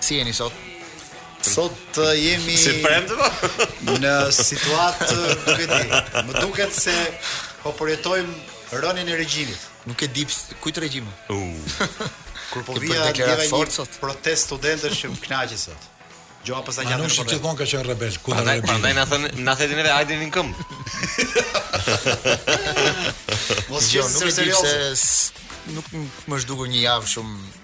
Si jeni sot? Sot të uh, jemi si premte po? në situatë nuk e di. Më duket se po përjetojmë rënien e regjimit. Nuk e di kujt regjim. Uh. Kur po vija deklarat fort sot. Protest studentësh që kënaqes sot. Jo, apo sa gjatë. Nuk është gjithmonë ka qenë rebel kundër rebel. Prandaj na thënë, na thënë neve hajde në këmb. Mos jo, nuk e di se nuk më është dukur një javë shumë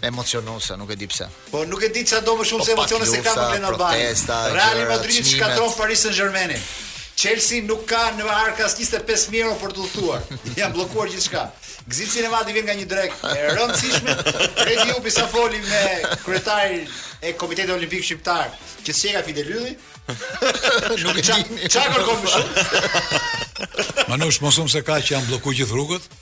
me emocionuese, nuk e di pse. Po nuk e di çfarë do më shumë po, se emocione se këta më vjen Albani. Real Madrid shkatron Paris Saint-Germain. Chelsea nuk ka në arka as 25 mijë euro për të udhëtuar. Janë bllokuar gjithçka. Gzim Sinemati vjen nga një drek e rëndësishme. Redi Jupi sa foli me kryetarin e Komitetit Olimpik Shqiptar, që s'e ka Fidel Ylli. Nuk e di. Çfarë kërkon më shumë? Manush, mos më thuaj se ka që janë bllokuar gjithë rrugët.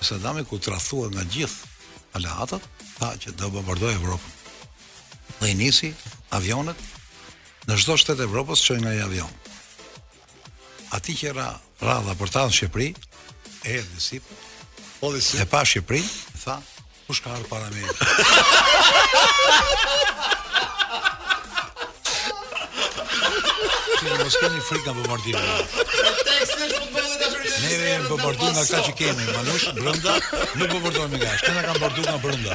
Sadami kur u tradhtua nga gjithë aleatët, tha që do bombardojë Evropën. Dhe i nisi avionet në çdo shtet të Evropës çoi nga një avion. Ati që i ra radha për te Shqipëri, erdhi sipër, po dhe si e pa Shqipërinë, tha, Kush ka ardhë para meje? Ti mos keni frikë nga bombardimi. Teksti është futbolli tashti. Ne jemi bombarduar nga ata që kemi, manush brenda, nuk bombardohemi nga jashtë. Ne na kanë bombarduar nga brenda.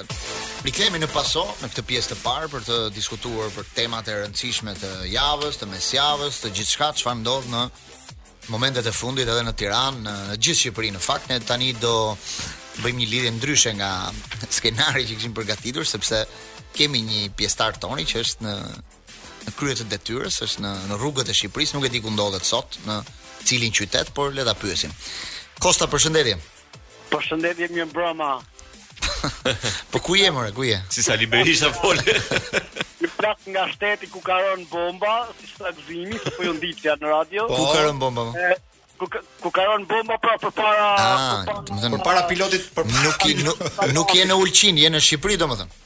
Rikthehemi në paso në këtë pjesë të parë për të diskutuar për temat e rëndësishme të javës, të mesjavës, të gjithçka çfarë ndodh në momentet e fundit edhe në Tiranë, në, në gjithë Shqipërinë. Në fakt ne tani do bëjmë një lidhje ndryshe nga skenari që kishim përgatitur sepse kemi një pjesëtar toni që është në në krye të detyrës, është në në rrugët e Shqipërisë, nuk e di ku ndodhet sot, në cilin qytet, por le ta pyesim. Kosta, përshëndetje. Përshëndetje, mirë mbrëma. po ku je more, ku je? Si ça, liberisht a fol. Ju flas nga shteti ku ka rënë bomba, siç tha Gëzimi, se po ju ndiqja në radio. Po, ku ka rënë bomba? ku ku ka rënë bomba pra përpara ah, përpara domethënë përpara pilotit për nuk i nuk, nuk je në Ulqin, je në Shqipëri domethënë.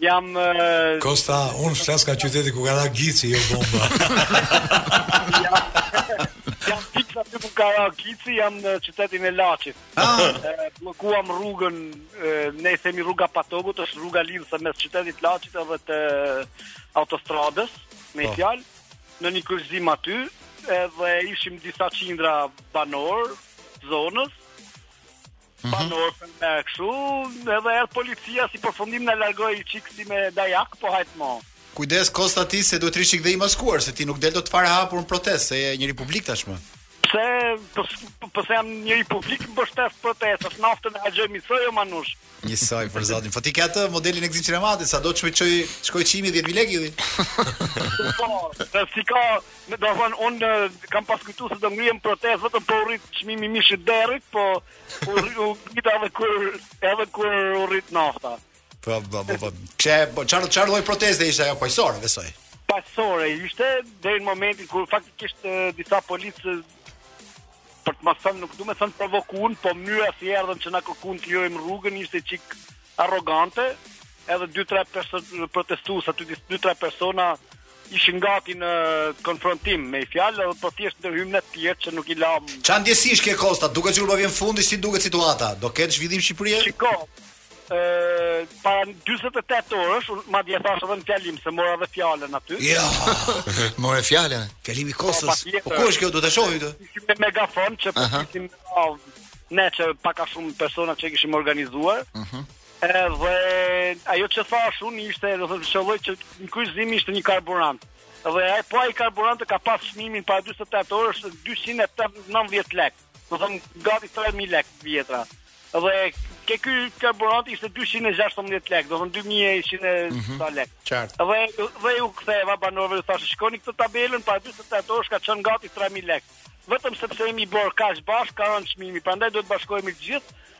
Jam uh... Kosta, un flas nga qyteti ku ka ra gici jo bomba. jam pikë aty ku ka ra gici, jam në qytetin e Laçit. Ah. Bllokuam rrugën, ne themi rruga Patokut, është rruga lidhëse mes qytetit Laçit edhe të autostradës, me po. fjalë në një kryqëzim aty, edhe ishim disa qindra banorë të zonës. Mhm. Banor për me kështu, edhe erdh policia si përfundim na largoi një çikë si me dajak, po hajtë mo. Kujdes Kosta ti se duhet të rrish edhe i maskuar se ti nuk del dot fare hapur në protestë se je njeri publik tashmë. Pse pse jam njeri publik mbështes protestat, naftën e harxhoj mi thoj o manush. Një soj për zotin. Po ti ke atë modelin e Gzim Çirematit, sa do të shkoj çoj, shkoj çmimi 10000 lekë ju. Po, se si ka, me do thon un kam pas kujtu se do ngrihem protestë vetëm po u rrit çmimi i mishit derrit, po u rrit u rrit edhe kur edhe kur u rrit nafta. Po, po, po, po. Çe, po çfarë çfarë lloj proteste ishte ajo paqësore, besoj. Paqësore ishte deri në momentin kur faktikisht disa policë Për të mos thënë nuk du me thënë provokuan, po mënyra si erdhën që na kërkuan të lirojmë rrugën ishte çik arrogante, edhe dy tre persona protestues aty dy tre persona ishin gati në konfrontim me fjalë edhe po thjesht ndërhymë ne të tjerët që nuk i lamë. Çfarë ndjesish ke Kosta? Duket sikur po vjen fundi, si duket situata? Do ketë zhvillim Shqipëria? Shiko, para 48 orësh, unë madje thashë edhe në fjalim, se mora dhe fjalën aty. Ja, more fjalën. Fjalimi i Kostës. Po, po ku është kjo, do ta shohim këtë? Ishim me megafon që po ishim ne që pak a shumë persona që kishim organizuar. Uh mhm. -huh. Edhe ajo që thash unë ishte, do të thotë që në kryqëzim ishte një karburant. Dhe ai po ai karburant ka pas çmimin para 48 orësh 290 lekë. Do thënë gati 3000 lek të vjetra. Dhe ke ky karburant ishte 216 lek, do thënë 2100 e mm -hmm. lek. Qartë. Dhe dhe iu ktheva banorëve u thashë shikoni këtë tabelën para 48 orësh ka qenë gati 3000 lek. Vetëm sepse jemi bërë kaq bashk ka rënë çmimi, prandaj duhet të bashkohemi të gjithë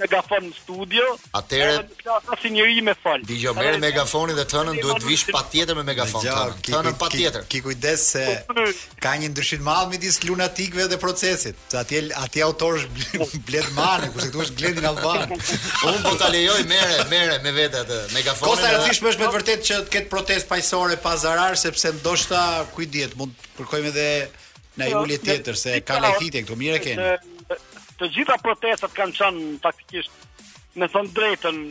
megafon në studio. Atëherë do të flas si njeri më fal. Dije, merr megafonin dhe të hënën duhet të vish patjetër me megafon të hënën. Të hënën patjetër. Ki kujdes se po, ka një ndryshim të madh midis lunatikëve dhe procesit. Se atje atje autor është Blend Mane, kurse këtu është Glendin Alban. Unë po ta lejoj merre, merre me vete atë megafonin. Kosta e rëndësishme është me të vërtetë që të ketë protestë paqësore pa zarar sepse ndoshta ku i dihet mund të kërkojmë edhe ndonjë ulje tjetër se ka lajthitje këtu, mirë e keni. Të gjitha protestat kanë qenë faktikisht me thon të drejtën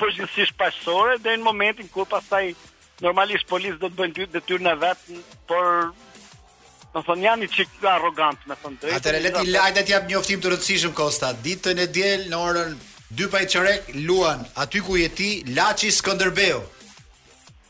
përgjithsisht paqësore deri në momentin kur pastaj normalisht policët do të bëjnë detyrën e vet, por Do thonë janë një çik arrogant, me thon të drejtën. Atëherë le të lajta të jap një njoftim të rëndësishëm Kosta. Ditën e diel në orën 2 pa çerek luan aty ku je ti Laçi Skënderbeu.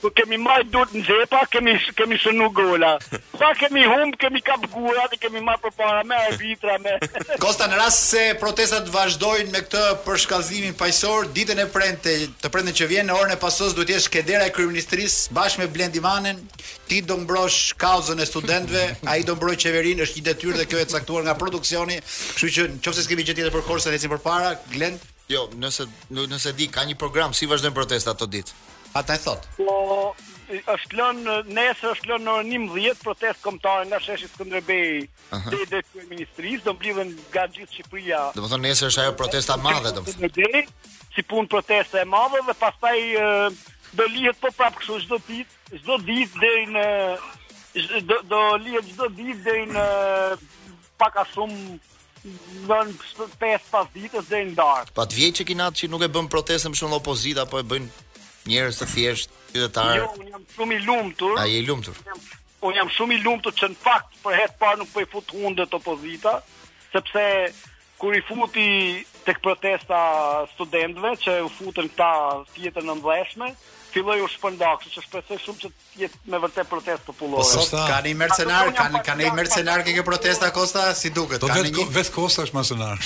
Kur kemi ndejt durt në xhepa, kemi kemi shënu gola. Sa kemi humb, kemi kap gura, dhe i kemi marrë përpara me arbitra me. Kosta në rast se protestat vazhdojnë me këtë përshkallëzim paqësor, ditën e premte, të premten që vjen në orën e pasos duhet të jesh ke dera e kryeministrisë bashkë me Blendi Manen, ti do mbrosh kauzën e studentëve, ai do mbrojë qeverinë, është një detyrë dhe kjo e caktuar nga produksioni, kështu që nëse s'kemi gjë tjetër për Kostën ecim përpara, Glend. Jo, nëse nëse di ka një program si vazhdojnë protestat këto ditë. Ata e thotë. Po është lënë nesër është lënë në orën 11 protestë kombëtare nga sheshi Skënderbej deri te kryeministria, do mblidhen nga gjithë Shqipëria. Domethënë nesër është ajo protesta e madhe domethënë. Si punë protesta e madhe dhe pastaj do lihet po prap kështu çdo ditë, çdo ditë deri në do do lihet çdo ditë deri në pak a shumë Në 5 pasdite deri në darkë. Po të vjen inat që nuk e bën protestën për shembull opozita, po e bëjnë njerëz të thjeshtë, qytetarë. Jo, unë jam shumë i lumtur. A, je i lumtur. Unë jam shumë i lumtur që në fakt për herë të parë nuk po i fut hundët opozita, sepse kur i futi tek protesta e studentëve që u futën këta herën e mëparshme, filloi u shpërnda, që shpresoj shumë që jetë me të vërtetë protestë popullore. Po sot ka ndonjë mercenar, ka ka ndonjë mercenar te kjo protesta Kosta si duket. Po vetë një... vetë Kosta është mercenar.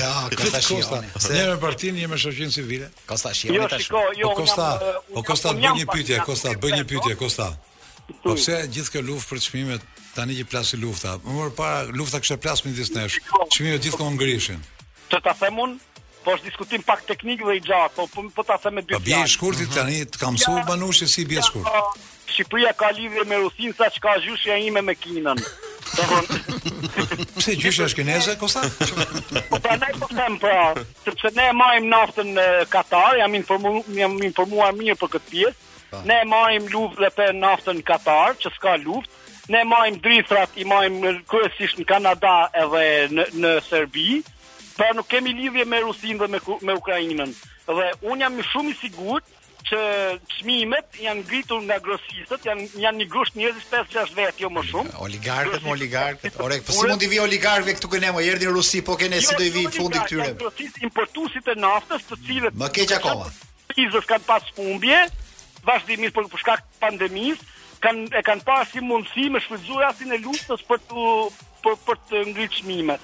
ja, Kosta Kosta. Ne me partinë jemi shoqëri civile. Kosta Shioni jo, tash. Po, jo, o Kosta, o Kosta bëj një pyetje, Kosta bëj një pyetje, Kosta. Po pse gjithë kjo luftë për çmimet tani që plasi lufta? Më parë lufta kishte plas midis nesh. Çmimet gjithë kohën ngriheshin. Të ta them unë, Po është diskutim pak teknik dhe i gjatë, po po, po ta them me dy fjalë. Po bjeri shkurt ti mhm. tani të ka mësuar Manushi si i bie shkurt. Shqipëria ka lidhje me Rusinë sa ç'ka gjyshja ime me Kinën. Pse gjyshja është kineze, Kosta? Po pra ne po them pra, sepse ne e marrim naftën në Katar, jam informuar jam informuar mirë për këtë pjesë. Po. Ne e marrim luftë dhe naftën në Katar, që s'ka luftë. Ne e marrim drithërat, i marrim kryesisht në Kanada edhe në në Serbi. Pra nuk kemi lidhje me Rusinë dhe me me Ukrainën. Dhe unë jam shumë i sigurt që çmimet janë ngritur nga grosistët, janë janë një grusht njerëzish 5-6 vetë, jo më shumë. Oligarkët, më oligarkët. Ore, po si mund t'i vijë fundi oligarkëve këtu këne, më erdhi në Rusi, po kene jo, si do i vijë jo, fundi këtyre. Grosistët importuesit e naftës, të cilët Më keq akoma. Krizës kanë pas humbje, vazhdimisht për shkak pandemisë, kanë, e kanë parë si mundësi me shfrytëzuar rastin e luftës për të për për të ngritë çmimet.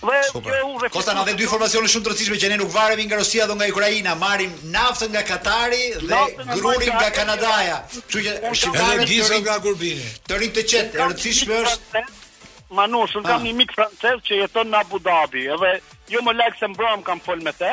Dhe Super. kjo u reflektua. Kosta na dha dy informacione shumë të rëndësishme që ne nuk varemi nga Rusia dhe nga Ukraina, marrim naftën nga Katari dhe Naftën nga grurin nga Magjare, Kanadaja. Kështu që Edhe shqiptarët të diesel rinë nga Gurbini. të rrinë të qetë, e Kam një rëndësishme mik është francez, Manush, unë kam Ah. një mik francez që jeton në Abu Dhabi, edhe jo më larg se mbrëm kam fol me te,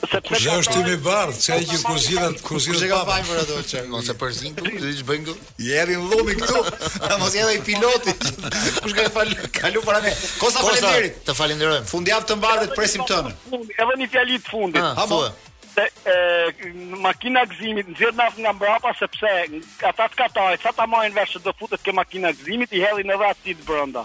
Sepse ka është tymi i bardhë, ç'ka, si kur zgjidhet, kur zgjidhet papa. Çka për ato çka? Mos e përzin këtu, ti ç'i bëjnë këtu? Jeri llomi këtu. Mos edhe i piloti. Kush ka fal, kalu para ne. Kosta faleminderit. Të falenderojmë. Fundjavë të mbarë dhe të presim të hënën. Edhe një fjali të fundit. Ah, ha, se e, makina e Gëzimit nxjerr naftë nga mbrapa sepse ata te Katari, sa ta marrin vesh se do futet ke makina e Gëzimit i hedhin edhe aty të brenda.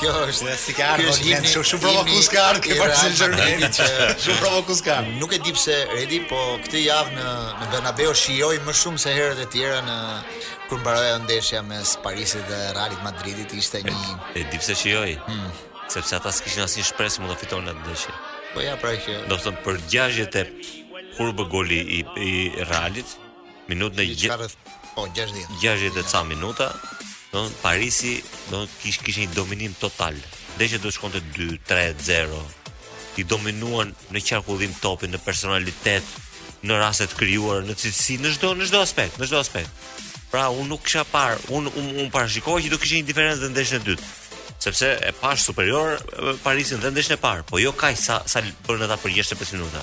Kjo është si ka ardhur Glen shumë shumë provokues ka ardhur ke Paris Saint-Germain. Shumë provokues ka. Nuk e di pse Redi, po këtë javë në në Bernabeu shijoj më shumë se herët e tjera në kur mbaroi ajo ndeshje mes Parisit dhe Realit Madridit, ishte një E di pse shijoj. Hmm. Sepse ata s'kishin asnjë shpresë mund ta fitonin atë ndeshje. Po ja pra që do të thonë për 60 e kur u bë goli i, i Realit, Minutë në Diçka rreth po 60. 60 e ca minuta, domethënë Parisi do të kish kishte një dominim total. Ndeshja do të shkonte 2-3-0. I dominuan në qarkullim topin, në personalitet, në raste të krijuara, në cilësi, në çdo në çdo aspekt, në çdo aspekt. Pra unë nuk kisha parë, unë unë e parashikoja që do kishte një diferencë në ndeshjen e dytë sepse e pash superior Parisin dhe ndeshjen e parë, po jo kaq sa sa bënë ata për 65 minuta.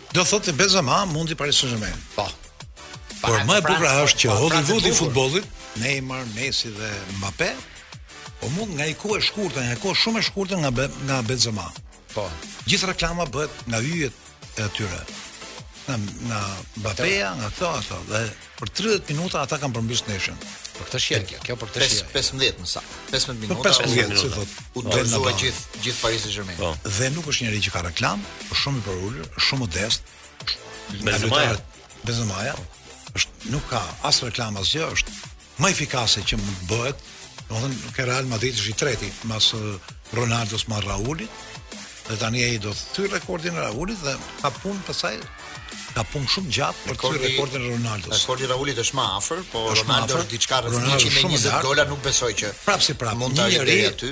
Do thotë se Benzema mundi Paris Saint-Germain. Po. Por më e bukur është që Hollywoodi i futbollit, Neymar, Messi dhe Mbappé, u mund nga një kohë e shkurtër, nga kohë shumë e shkurtër nga be, nga Benzema. Po. Gjithë reklama bëhet nga yjet e atyre. Nga nga Mbappé, nga këto ato dhe Për 30 minuta ata kanë përmbys ndeshjen. Për këtë shijohet kjo, kjo për këtë shijohet. 15 minuta sa. 15 minuta. Për 15 minuta, si thotë. U dorëzua gjithë gjithë Paris Saint-Germain. Po. Dhe nuk është njeri që ka reklam, është shumë i përulur, është shumë modest. Benzema. Benzema. Është nuk ka as reklam asgjë, është më efikase që mund të bëhet Domethënë, ke Real Madrid është i treti, mas Ronaldos, mas Raulit, dhe tani ai do të thy rekordin e Raulit dhe ka punë pasaj ka punë shumë gjatë për të thy rekordin e Ronaldos. Rekordi i Raulit është më afër, po Ronaldo është diçka rreth 120 gola, nuk besoj që prapë si prapë mund ta arrijë aty.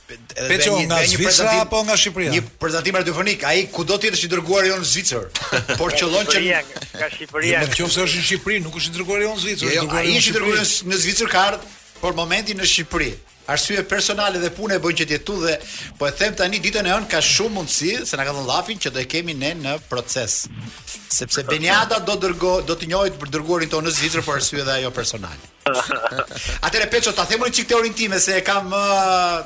Peço nga Zvicra apo nga Shqipëria? Një prezantim radiofonik, ai kudo të jetë është i dërguari jonë në Zvicër, por qëllon që nga Shqipëria. Jo, nëse është në Shqipëri, nuk është i dërguari jonë në Zvicër, është jo, dërguar në Shqipëri. Ai është i dërguar në Zvicër ka ardhur për momentin në Shqipëri. Arsye personale dhe pune e bën që të jetë këtu dhe po e them tani ditën e hënë ka shumë mundësi se na ka dhënë llafin që do e kemi ne në proces. Sepse Beniada do dërgo do të njohë të dërguarin tonë në Zvicër për arsye dhe ajo personale. Atëre Peço ta them një çik teorin time se e kam më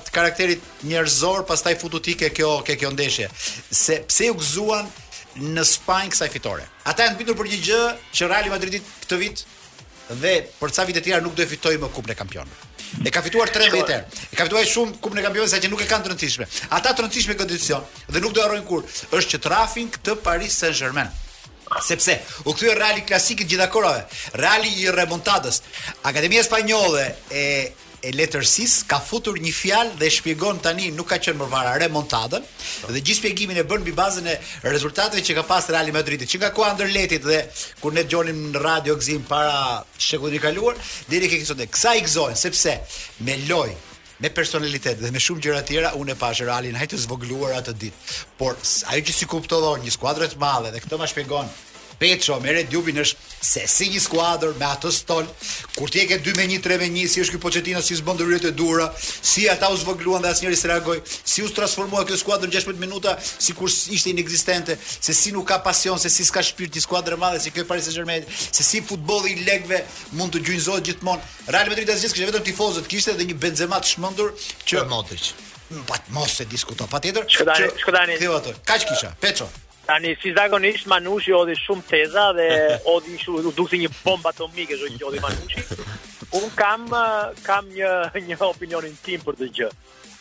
të karakterit njerëzor, pastaj futu ti ke kjo ke kjo ndeshje. Se pse u gëzuan në Spanjë kësaj fitore. Ata janë të bindur për një gjë që Real Madridi këtë vit dhe për ca vite të tjera nuk do të fitojë më Kupën e Kampionëve. E ka fituar 13 herë. E ka fituar shumë Kupën e Kampionëve sa që nuk e kanë të rëndësishme. Ata të rëndësishme këtë edicion dhe nuk do harrojnë kurrë është që rrafën këtë Paris Saint-Germain. Sepse, u kthye Reali klasik i gjithë kohërave, Reali i remontadës. Akademia Spanjolle e e letërsisë ka futur një fjalë dhe shpjegon tani nuk ka qenë më para remontadën po. dhe gjithë shpjegimin e bën mbi bazën e rezultateve që ka pas Real Madridi që nga koha e Anderlehtit dhe kur ne dëgjonim në radio Gzim pra shekullin e kaluar deri tek sot kësaj i gëzojnë sepse me loj me personalitet dhe me shumë gjëra tjera unë e pashë Realin aq të zvogëluar atë ditë. Por ajo që s'e kuptova një skuadër të madhe dhe këtë ma shpjegon Peço me Red Dubin është se si një skuadër me atë stol, kur ti e ke 2 me 1, 3 me 1, si është ky Pochettino si s'bën ndërhyrjet e duhura, si ata u zvogëluan dhe asnjëri s'reagoi, si u transformua kjo skuadër në 16 minuta sikur ishte inekzistente, se si nuk ka pasion, se si s'ka shpirt një skuadër e madhe si kjo Paris Saint-Germain, se si futbolli i lekëve mund të gjunjëzohet gjithmonë. Real Madrid asgjë s'kishte vetëm tifozët kishte dhe një Benzema të çmendur që për Modric. Pa mos e diskuto, patjetër. Shkodani, Shkodani. Theu atë. Kaq kisha. Peço. Tani si zakonisht Manushi hodhi shumë teza dhe hodhi shumë u duk si një bombë atomike kjo që hodhi Manushi. Unë kam kam një një opinionin tim për këtë gjë.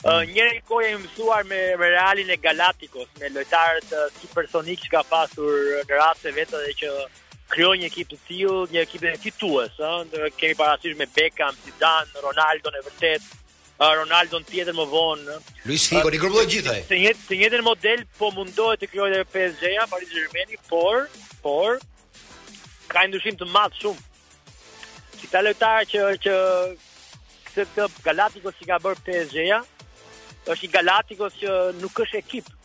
Uh, një kohë e mësuar me, me Realin e Galatikos, me lojtarët uh, historikë që ka pasur në radhët e veta dhe që krijojë një ekip të tillë, një ekip fitues, ëh, kemi parasysh me Beckham, Zidane, Ronaldon e vërtetë, Ronaldon tjetër më vonë. Luis Figo, i grumbulloi gjithë. Të njëjtin, të njëjtin model po mundohet të krijojë edhe PSG-ja, Paris Saint-Germain, por, por ka një ndryshim të madh shumë. Këta lojtarë që që këtë Galatikos që ka bërë PSG-ja, është një Galatikos që nuk është ekip,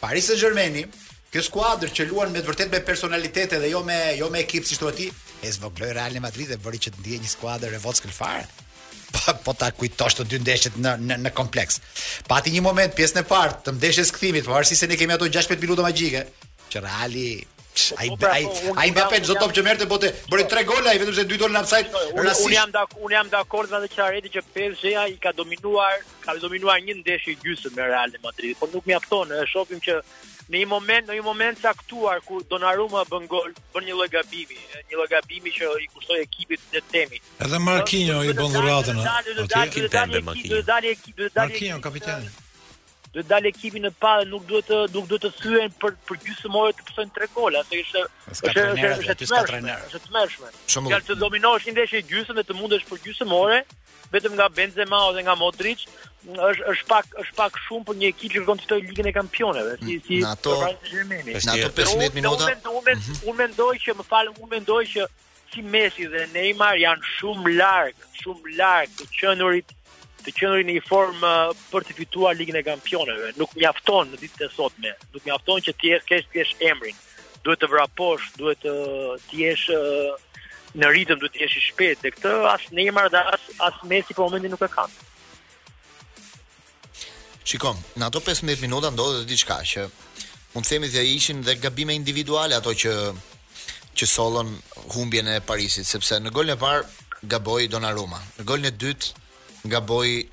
Paris Saint-Germaini, kjo skuadër që luan me të vërtetë me personalitete dhe jo me jo me ekip siç thua ti, e zvogëloi Realin e Madridit dhe bëri që të ndihej një skuadër e vockël fare. Po, po ta kujtosh të dy ndeshjet në në, në kompleks. Pati një moment pjesën e parë të ndeshjes së kthimit, pavarësisht se ne kemi ato 16 minuta magjike, që Reali Psh, ai ai ai Mbappe çdo top që merrte po, bëri 3 gola, ai vetëm se 2 dolën ofsajd. Unë jam dakord, unë jam dakord me atë Areti që PSG-ja i ka dominuar, ka dominuar një ndeshje e gjysmë me Realin e Madridit, por nuk mjafton, e shohim që në një moment, në një moment të caktuar kur Donnarumma bën gol, bën një lloj gabimi, një lloj gabimi që i kushtoi ekipit të themi. Edhe Marquinhos i bën dhuratën. Marquinhos kapiten. duhet të dalë ekipi në pah dhe nuk duhet të nuk duhet të thyhen për për gjysmë orë të pësojnë tre gola, se është është është është është trajner, është e tmerrshme. Të dominosh një ndeshje e gjysmë dhe të mundesh për gjysmë orë vetëm nga Benzema ose nga Modric, është është pak është pak shumë për një ekip që kërkon të fitojë Ligën e Kampioneve, si si në ato në ato 15 minuta. Unë mendoj, unë mendoj që më fal, unë mendoj që si Messi dhe Neymar janë shumë larg, shumë larg të qenurit të qenurit në një formë uh, për të fituar Ligën e Kampioneve. Nuk mjafton në ditët e sotme, nuk mjafton që të kesh të kesh emrin. Duhet të vraposh, duhet të të jesh uh, në ritëm, duhet të jesh i shpejtë. Dhe këtë as Neymar dhe as as Messi për momentin nuk e kanë. Shiko, në ato 15 minuta ndodhi edhe diçka që mund të themi se ishin dhe gabime individuale ato që që sollën humbjen e Parisit, sepse në golin e parë gaboi Donnarumma, në golin e dytë gaboi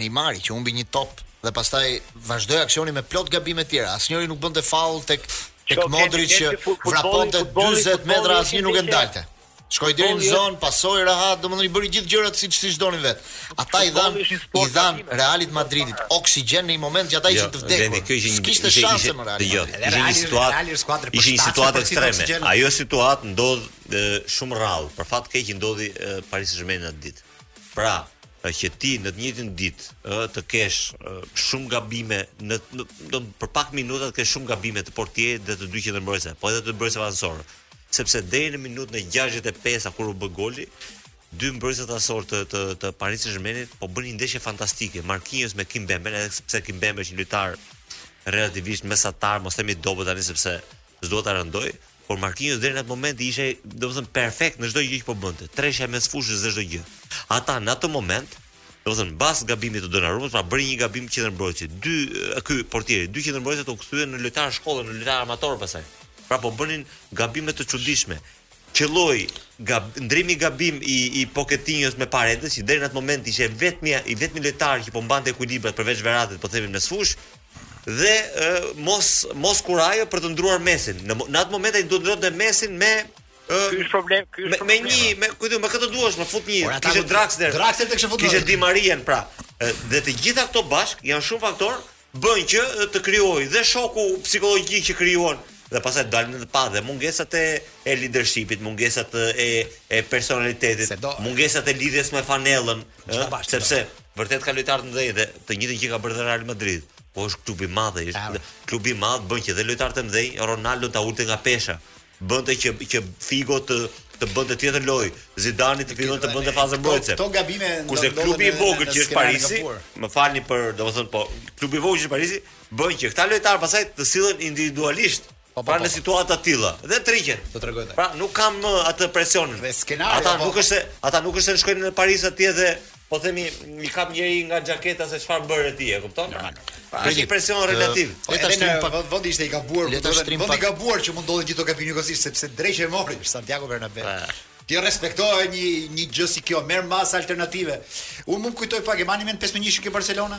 Neymari që humbi një top dhe pastaj vazhdoi aksioni me plot gabime të tjera. Asnjëri nuk bënte faull tek tek Modric që vraponte 40 metra asnjë nuk e ndalte. Shkoi deri në zonë, pasoi rahat, domethënë i bëri gjithë gjërat siç siç donin vetë. Ata i dhanë i dhanë Realit Madridit oksigjen në një moment që ata ishin të vdekur. S'kishte shanse më Reali. Jo, ishte një situatë, ishte një situatë ekstreme. Ajo situatë ndodh shumë rrallë. Për fat keq i ndodhi Paris Saint-Germain atë ditë. Pra, që ti në të njëjtën ditë ë të kesh shumë gabime në do për pak minuta të kesh shumë gabime të portierit dhe të dy qendrorëve. Po edhe të bekëve anësorë. sepse deri në minutën e 65-a kur u bë goli, dy mbrojtësit anësorë të të të Paris Saint-Germain-it po bënin një ndeshje fantastike, Marquinhos me Kimpembe, edhe sepse Kimpembe është një lojtar relativisht mesatar, mos themi dobët tani sepse s'dua ta rëndoj, por Marquinhos deri në atë moment ishte, domethënë perfekt në çdo gjë që po bënte. Treshja mes fushës dhe çdo gjë. Ata në atë moment Domethënë, mbas gabimit të Donnarumës, pra bëri një gabim qendërmbrojtësi. Dy ky portieri, dy qendërmbrojtësit u kthyen në lojtarë shkolle, në lojtarë amatorë pastaj. Pra po bënin gabime të çuditshme. Qëlloi gab, ndrimi gabim i i Pochettinos me Paredes, që deri në atë moment ishte vetmi i vetmi lojtar që po mbante ekuilibrat përveç Veratit, po themi mesfushë dhe e, mos mos kurajoja për të ndruar Messin. Në, në atë moment ai të ndronte Messin me Ky është problem, ky është problem. Me një, me kë do, me kë të duash, më fut një, kishte Draxler. Draxler të kishte futur. Kishte Di Marien pra. Dhe të gjitha këto bashkë janë shumë faktorë bëjnë që të krijojë dhe shoku psikologjik që krijuan dhe pastaj dalin në pah dhe mungesat e e leadershipit, mungesat e e personalitetit, do, mungesat e lidhjes me fanellën, bashkë, sepse do. vërtet ka lojtarë të mëdhenj dhe të njëjtën gjë ka bërë dhe Real Madrid. Po është klubi i madh, është klubi i madh bën që dhe lojtarët e mëdhenj, Ronaldo ta ulte nga pesha. bënte që që Figo të të bënte tjetër lojë, Zidani të fillonte të bënte fazën mbrojtëse. Këto gabime kurse klubi i vogël që është Parisi, më falni për, domethënë po, klubi i vogël që është Parisi bën që këta lojtarë pastaj të sillen individualisht Pa, po, pra po, në po. situata të tilla dhe të rriqen. Do tregoj tani. Pra nuk kam atë presionin. Ata nuk është ata nuk është se shkojnë në Paris atje dhe po themi i kap njëri nga xhaketa se çfarë bëre ti, e kupton? Normal, është një presion relativ. Po, edhe në pak... vendi ishte i gabuar, po do të vendi i gabuar që mund ndodhte gjithë kjo katrahurë si kjo sepse dreqi e mori Santiago Bernabeu. Ti respektoje një një gjë si kjo, merr masa alternative. Unë mund kujtoj pak e mbani mend 5-1 që ke Barcelona?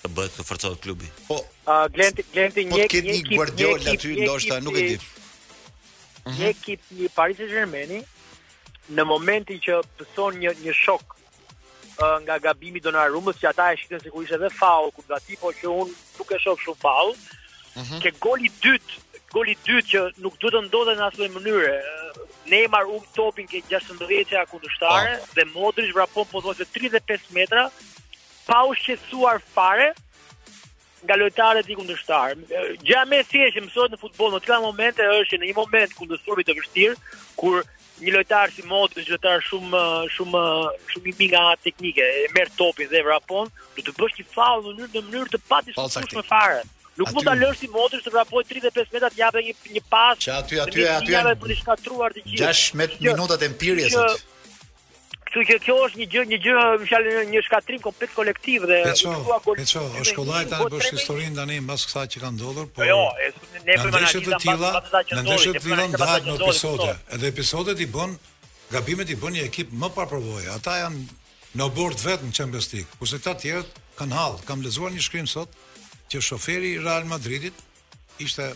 të bëhet të forcohet klubi. Po, uh, Glenti Glenti po një një ekip Guardiola aty ndoshta nuk e di. Mhm. Një ekip i Paris Saint-Germain në momentin që pëson një një shok uh, nga gabimi i Donnarumma, që ata e shikën sigurisht edhe faul ku gati, por që un nuk e shoh shumë faul. Mm -hmm. Ke goli i dytë, goli i dytë që nuk duhet të ndodhte në asnjë mënyrë. Neymar humb topin ke 16-ja kundërshtare oh. dhe Modric vrapon pothuajse 35 metra pa u shqetësuar fare nga lojtarët kundërshtarë. Gjëja më e thjeshtë që mësohet në futboll në këto momente është që në një moment kundërsulmi të vështirë, kur një lojtar si Modric, një lojtar shumë shumë shumë i mirë nga ana teknike, e merr topin dhe vrapon, do të bësh një faull në mënyrë në mënyrë të padiskutueshme fare. Nuk mund ta lësh ti Modric të vrapojë 35 metra të japë një një pas. Që aty aty aty janë për të shkatërruar të gjithë. 16 minutat e mpirjes aty. Kështu që kjo është një gjë, një gjë, me fjalë një, një shkatërrim komplet kolektiv dhe Peço, Peço, është shkollaj tani për historinë tani mbas kësaj që ka ndodhur, po. Jo, ne për analiza të tilla, ndeshje të tilla ndahen në episode. Edhe episodet i bën gabimet i bën një ekip më i papërvojë. Ata janë në bord vetëm Champions League, kurse këta të tjerët kanë hall. Kam lexuar një shkrim sot që shoferi i Real Madridit ishte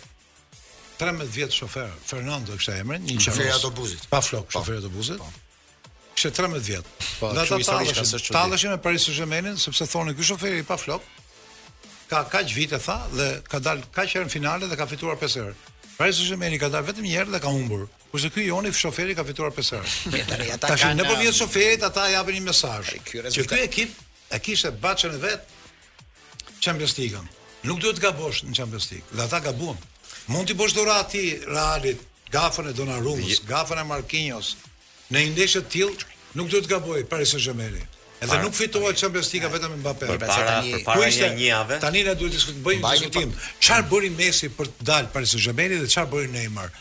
13 vjet shofer, Fernando e kishte emrin, një shofer i autobusit. Pa flokë, shofer i autobusit. Po. Kishte 13 vjet. Po, dhe ata talleshin, talleshin me Paris Saint-Germainin, sepse thonë ky shoferi pa flokë. Ka kaq vite tha dhe ka dal kaq herë në finale dhe ka fituar 5 herë. Paris Saint-Germaini ka dal vetëm një herë dhe ka humbur. Kurse ky joni shoferi ka fituar 5 herë. Tash nëpërmjet shoferit ata japin një mesazh. Që ky ekip e ka si bahçen e vet Champions League-ën. Nuk duhet të gabosh në Champions League. Dhe ata gabuan. Mund t'i bësh dhuratë ti Realit, gafën e Donnarumës, gafën e Marquinhos. Në një ndeshje të tillë nuk duhet të gabojë Paris Saint-Germain. Edhe nuk fitohet Champions League vetëm me Mbappé. Për para, tani, për para një një jave. Tani ne duhet të diskutojmë, bëjmë diskutim. Çfarë bëri Messi për të dalë Paris Saint-Germain dhe çfarë bëri Neymar?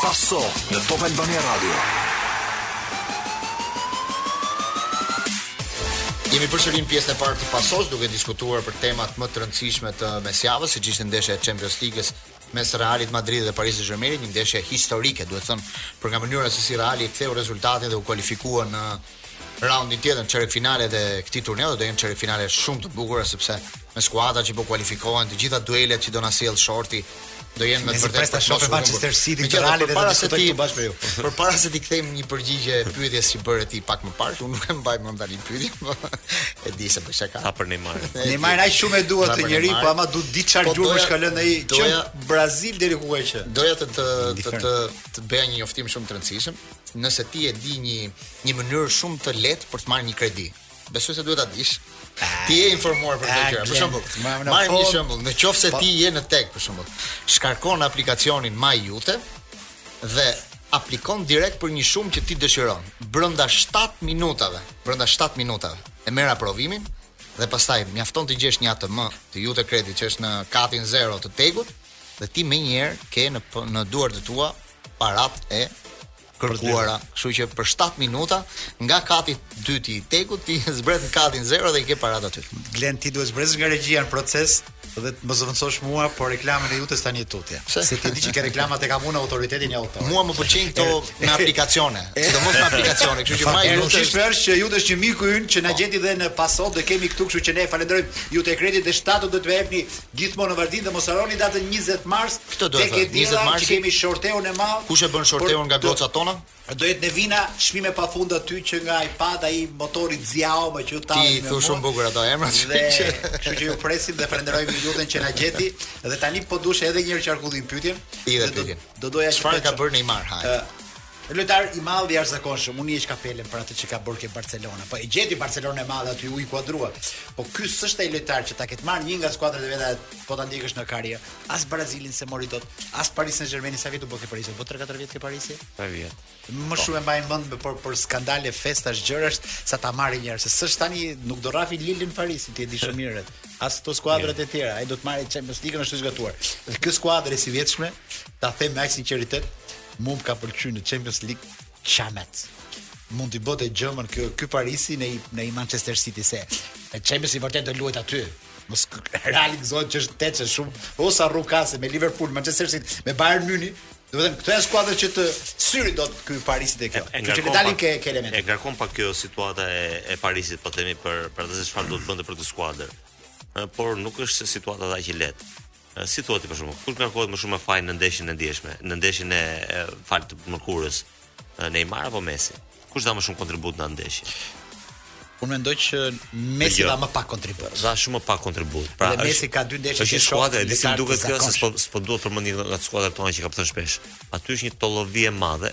Paso në Top Albania Radio. Jemi përsëri në pjesën e parë të Pasos duke diskutuar për temat më të rëndësishme të mesjavës, siç ishte ndeshja e Champions League-s mes Realit të Madridit dhe Paris Saint-Germainit, një ndeshje historike, duhet thënë, për nga mënyra se si Reali e ktheu rezultatin dhe u kualifikua në raundin tjetër, çerekfinalet e këtij turneu, do jenë çerekfinale shumë të bukura sepse me skuadrat që po kualifikohen, të gjitha duelet që do na sjellë shorti, do jenë me të vërtetë për shokë Manchester City dhe Realit dhe para se t'i bashkohemi ju. Përpara se t'i kthejmë një përgjigje pyetjes që bëre ti pak më parë, unë nuk e mbaj mend tani Pyet më. E di se bëj shaka. Sa për Neymar. Neymar ai shumë e dua të njëri, po ama duhet di çfarë po, gjurmë ka lënë ai që Brazil deri ku ka qenë. Doja të të të të, të bëja një njoftim shumë të rëndësishëm, nëse ti e di një një mënyrë shumë të lehtë për të marrë një kredi. Besoj se duhet ta dish. Ti je informuar për këtë gjë. Për shembull, marrim një shembull, në qoftë se po. ti je në TEG, për shembull, shkarkon aplikacionin MyIute, dhe aplikon direkt për një shumë që ti dëshiron. Brenda 7 minutave, brenda 7 minutave e merr aprovimin dhe pastaj mjafton të gjesh një ATM të Iute Credit që është në katin 0 të TEG-ut dhe ti menjëherë ke në në duart e tua paratë e kërkuara. Kështu që për 7 minuta nga kati i dytë i TEG-ut ti zbret në katin 0 dhe i ke paratë aty. Glen ti duhet zbresësh nga regjia në proces dhe të më zëvendësosh mua për reklamën e Iutes tani e tutje. Se ti e di që ke reklamat e kam unë autoritetin e autorit. Mua më pëlqejnë këto me aplikacione, sidomos me aplikacione, kështu që MyIute. Rëndësishme është që Iute është një miku ynë që na po. gjeti dhe në Paso do e kemi këtu, kështu që ne falenderojmë Iute Credit dhe shtatë do të më jepni gjithmonë në Vardin dhe mos harroni datën 20 mars. Këtë do të thotë 20 mars që kemi shorteun e madh. Kush e bën shorteun nga gocat tona? Ja do jetë Nevina çmime pafund aty që nga iPad-i motori Xiaomi që ju Ti tallin i me thua shumë mua? bukur ato emra që Dhe kështu që ju presim dhe falenderojmë MyIuten që na gjeti dhe tani po do shtroj edhe një herë qarkullin pyetjen. I dhe Dhe do- pyetjen. Do doja që Çfarë ka Peço- bërë Neymar hajde? Ë, Lojtar i madh i jashtëzakonshëm. Unë i heq kapelen për atë që ka bërë ke Barcelona. Po e gjeti Barcelonën e madhe aty u inkuadrua. Po ky s'është ai lojtar që ta ketë marrë një nga skuadrat e veta po ta ndjekësh në karrierë. As Brazilin s'e mori dot, as Paris Saint-Germain sa vjet u bë ke Parisi, po 3-4 vjet ke Parisi. 3 vjet. Më po. shumë e mbajnë mend për për skandale, festash, gjërash sa ta marrin njerëz. Se s'është tani nuk do rrahi Lilin Parisi, ti e di shumë mirë. As ato skuadrat e tjera, ai do të marrë Champions League-ën ashtu zgatuar. Dhe kjo skuadër e sivjetshme, ta them me aq sinqeritet, mua më ka pëlqyer në Champions League Qamet mund të bëjë gjëmën ky ky Parisi në një Manchester City se Champions i vërtetë do luhet aty. Mos Reali gëzohet që është tejet shumë se s'ra ka as me Liverpool, Manchester City, me Bayern Munich. Do të thënë këto janë skuadra që s'i rri dot ky Parisi te kjo. Që le dalin ke ke element. E ngarkon pak kjo situata e e Parisit, po themi për për atë se çfarë duhet të bënte për këtë skuadër. Por nuk është se situata ishte aq e lehtë. Si thua ti për shembull, kush ngarkohet më shumë me faj në ndeshjen e djeshme, në ndeshjen më fal të mërkurës, Neymar apo Messi? Kush dha më shumë kontribut në ndeshje? Unë mendoj që Messi jo. dha më pak kontribut. Dha shumë më pak kontribut. Pra, dhe Messi ka dy ndeshje që skuadra e disim duket kjo se s'po s'po du të përmend një nga skuadrat tona që e ka thënë shpesh. Aty është një tollovi e madhe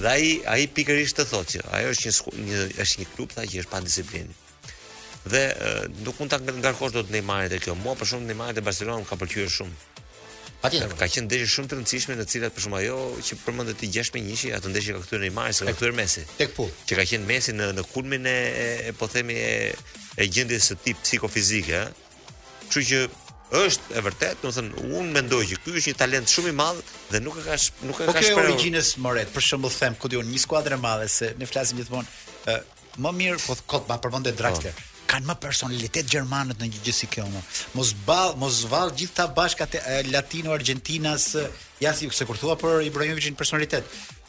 Dhe ai ai pikërisht të thotë që ajo është një një është një klub tha që është pa disiplinë. Dhe nuk mund ta ngarkosh dot Neymarit te kjo. Mua për shembull Neymari te Barcelona më ka pëlqyer shumë. Patjetër. Ka qenë ndeshje shumë të rëndësishme në të cilat për shembull ajo që përmende ti 6 me 1 atë ndeshje e ka kthyer Neymar, s'e ka kthyer Messi. Tek po. Që ka qenë Messi në në kulmin e, e po themi e e gjendjes së tij psikofizike, ëh. Kështu që është e vërtet, do të thënë, un mendoj që ky është një talent shumë i madh dhe nuk e ka nuk e ka shprehur. Po origjinës Moret, për shembull them, ku diun, një skuadër e madhe se ne flasim gjithmonë, ë më mirë po kot ma përmende Draxler. Po. Kanë më personalitet gjermanët në një gjë si kjo më. Mos ball, mos vall gjithë ta bashkë atë latino argentinas, ja si se kur thua për Ibrahimovicin personalitet.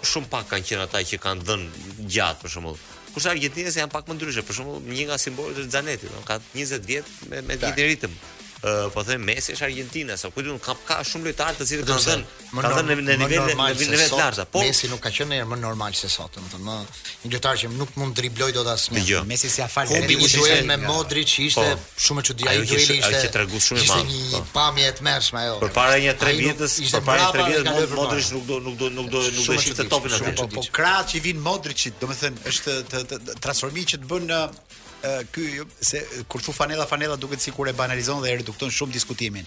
Shumë pak kanë qenë ata që kanë dhënë gjatë për shembull. Kurse argjentinasit janë pak më ndryshe, për shembull, një nga simbolet është Zanetti, ka 20 vjet me me një ritëm. Ë, po them Messi është argjentinas, ka ka shumë lojtarë të cilët kanë dhënë, kanë dhënë në nivel në nivel të lartë, po Messi nuk ka qenë më normal se sot, domethënë, më një lojtar që nuk mund driblojë dot asnjë. Messi s'ia fal. Humbi duel me Modric ishte po. Shumë e çudi ai dueli ishte. Ai që tregoi shumë. Ishte një po. pamje e tmerrshme ajo. Përpara nja 3 vjetësh, përpara 3 vjetësh Modric nuk do nuk do nuk do nuk do shifte topin atë. Po, po krahët që i vijnë Modricit, domethënë është të, të, transformimi që të bën në ky se kur thu fanella fanella duket sikur e banalizon dhe e redukton shumë diskutimin.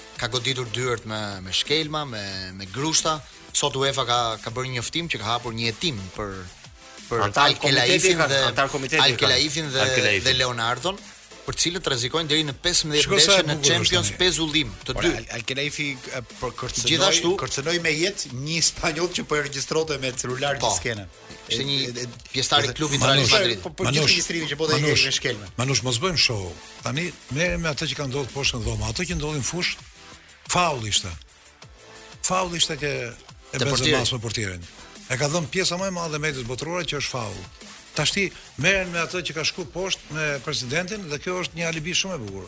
ka goditur dyert me me shkelma, me me grushta. Sot UEFA ka ka bërë një njoftim që ka hapur një hetim për për Antar Al Kelaifin dhe Antar Komiteti Al Kelaifin dhe dhe Leonardon për të cilat rrezikojnë deri në 15 ndeshje në Champions pezullim të dy. Al Kelaifi për kërcënoi kërcënoi me jetë një spanjoll që po e regjistronte me celular po, gjithë skenën. Ishte një pjesëtar i klubit Real Madrid. Po po gjithë regjistrimin që po binte me shkelma. Manush mos bëjmë show. Tani merren me atë që ka ndodhur poshtë në dhomë, atë që ndodhi në fushë, faul ishte. Faul ishte ke Benzema me portierin. E ka dhënë pjesa më e madhe e medias botërore që është faul. Tashti merren me atë që ka shku poshtë me presidentin dhe kjo është një alibi shumë e bukur.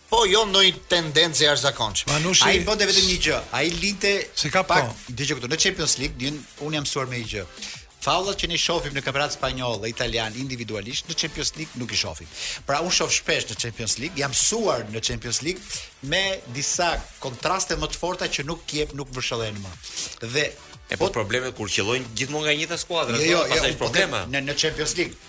Po jo ndonjë tendencë e jashtëzakonshme. Manushi, ai bënte vetëm një gjë. Ai linte se ka pak dëgjoj këtu në Champions League, di unë jam mësuar me një gjë. Faullat që ne shohim në kampionat spanjoll dhe italian individualisht në Champions League nuk i shohim. Pra unë shoh shpesh në Champions League, jam mësuar në Champions League me disa kontraste më të forta që nuk jepen, nuk vërshëllehen më. Dhe E po, po probleme kur qellojnë gjithmonë nga e njëjta skuadër, jo, jo, jo, pastaj jo, probleme. Në në Champions League.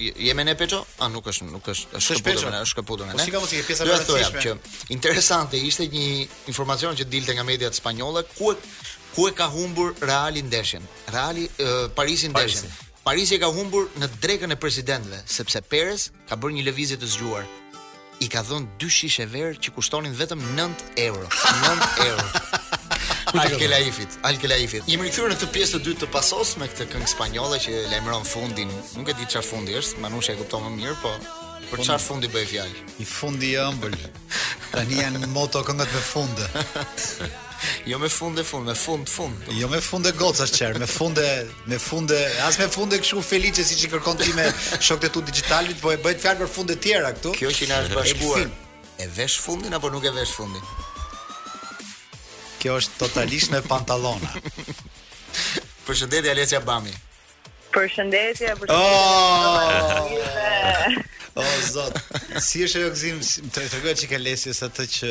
Je me ne Peço? A nuk është, nuk është, është shkëputur me ne, është shkëputur me ne. Po si ka mundësi pjesa më e rëndësishme? Që interesante ishte një informacion që dilte nga mediat spanjolle, ku e ku e ka humbur Reali ndeshjen. Reali uh, Parisi ndeshjen. Parisi e ka humbur në drekën e presidentëve, sepse Perez ka bërë një lëvizje të zgjuar. i ka dhënë dy shishe verë që kushtonin vetëm 9 euro. 9 euro. Al Kelaifit, Al Kelaifit. Jemi rikthyer në këtë pjesë të dytë të pasos me këtë këngë spanjolle që lajmëron fundin. Nuk e di çfarë fundi është, Manushi e kupton më mirë, po për çfarë fundi bëhet fjalë? I fundi i ëmbël. Tani janë modë këngët me funde. jo me funde fund, me fund fund. Jo me funde gocash çer, me funde Me funde, as me funde kështu felice siç i kërkon ti me shokët e tu digjitalit, po bëhet fjalë për funde tjera këtu. Kjo që na është bashkuar. E vesh fundin apo nuk e vesh fundin? Kjo është totalisht me pantallona. Përshëndetje Alesia Bami. Përshëndetje, përshëndetje. Oh, oh zot. Si është ajo Gzim? Të tregoj çikë Alesia sa të që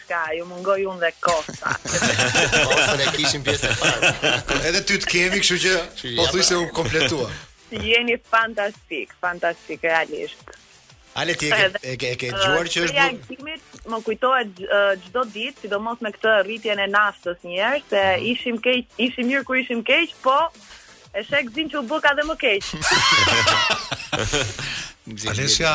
Ska, ju mungoj unë dhe Kosta. Kosta ne kishim pjesën e parë. Edhe ty të kemi, kështu që pothuajse u kompletua. Jeni fantastik, fantastik realisht. Ale ti e ke e ke, ke dëgjuar që është reagimit më kujtohet çdo ditë, sidomos me këtë rritjen e naftës një herë se mhm. ishim keq, ishim mirë kur ishim keq, po e sheh Gzim që u bë ka dhe më keq. Alesia,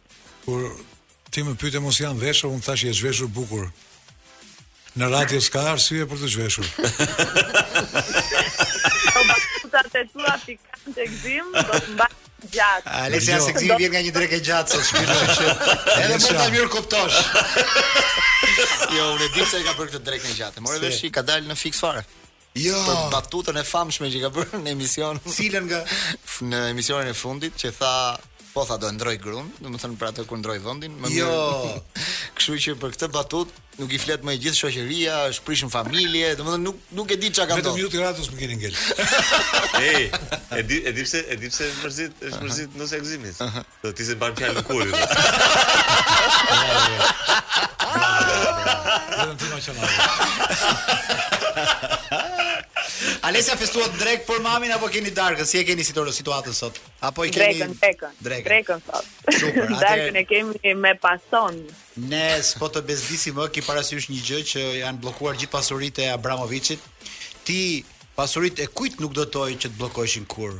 Kur ti më pyte mos jam veshur, unë thashë je zhveshur bukur. Në radio s'ka arsye për t'u zhveshur. Sa të tua pikant e Gzim, do të mbaj gjatë. Alesia se Gzimi vjen nga një drekë e gjatë, sot shpirë që që. Edhe mund ta mirë kuptosh. jo, unë e di se e ka për këtë drekën e gjatë. More vesh i ka dalë në fiks fare. Jo. Për batutën e famshme që ka bërë në emision. Cilën nga në emisionin e fundit që tha po tha do e ndrroj grun, domethënë për atë kur ndrroi vendin, më jo. mirë. Kështu që për këtë batutë nuk i flet më e gjithë shoqëria, ça prishëm familje, domethënë nuk nuk e di çka ka ndodhur. Vetëm ju të radhës më keni ngel. Ej, e di e di pse e di pse është mërzit, është mërzit nusja e Gëzimit. Uh -huh. Po ti s'e mban fjalën kurrë. Vetëm ti më qenë. Alesia festuat drekë për mamin apo keni darkën? Si e keni sitor situatën sot? Apo i keni drekën, drekën. Drekën, drekën sot. Super, atë darkën e kemi me pason. Ne s'po të bezdisim më, ki parasysh një gjë që janë bllokuar gjithë pasuritë e Abramoviçit. Ti pasuritë e kujt nuk do doje që të bllokoheshin kurrë?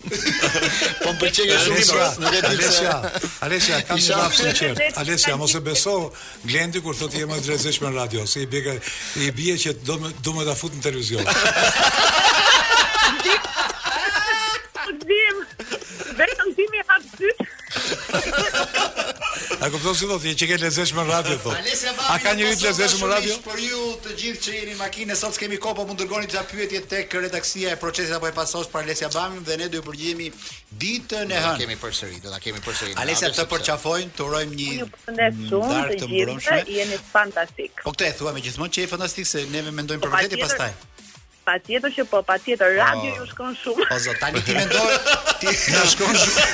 Po më pëlqen nga shumë pra, nuk e di pse. Alesia, kam një llaf të sinqertë. Alesia, mos e beso Glendin kur thotë jemi të lezetshëm në radio, se i bie i bie që do më do më ta fut në televizion. Vetëm ti më hap syt. A kupton si thotë, që ke lezet shumë në radio thotë. Alesia Bami. A ka njëri të lezetshme në radio? Për ju të gjithë që jeni makinë sot s'kemi kohë po mund të dërgoni disa pyetje tek redaksia e procesit apo e pasos për Alesia Bamin dhe ne do ju përgjigjemi ditën e hënë. Kemi përsëri, do ta kemi përsëri. Alesia të përqafojmë, të urojmë një Ju përshëndes shumë të gjithë, jeni fantastik. Po këtë e thua më gjithmonë që je fantastik se neve mendojmë për po, vërtet pastaj. Patjetër që po, patjetër. Radio ju shkon shumë. Po thotë, tani ti mendo, ti na shkon shumë.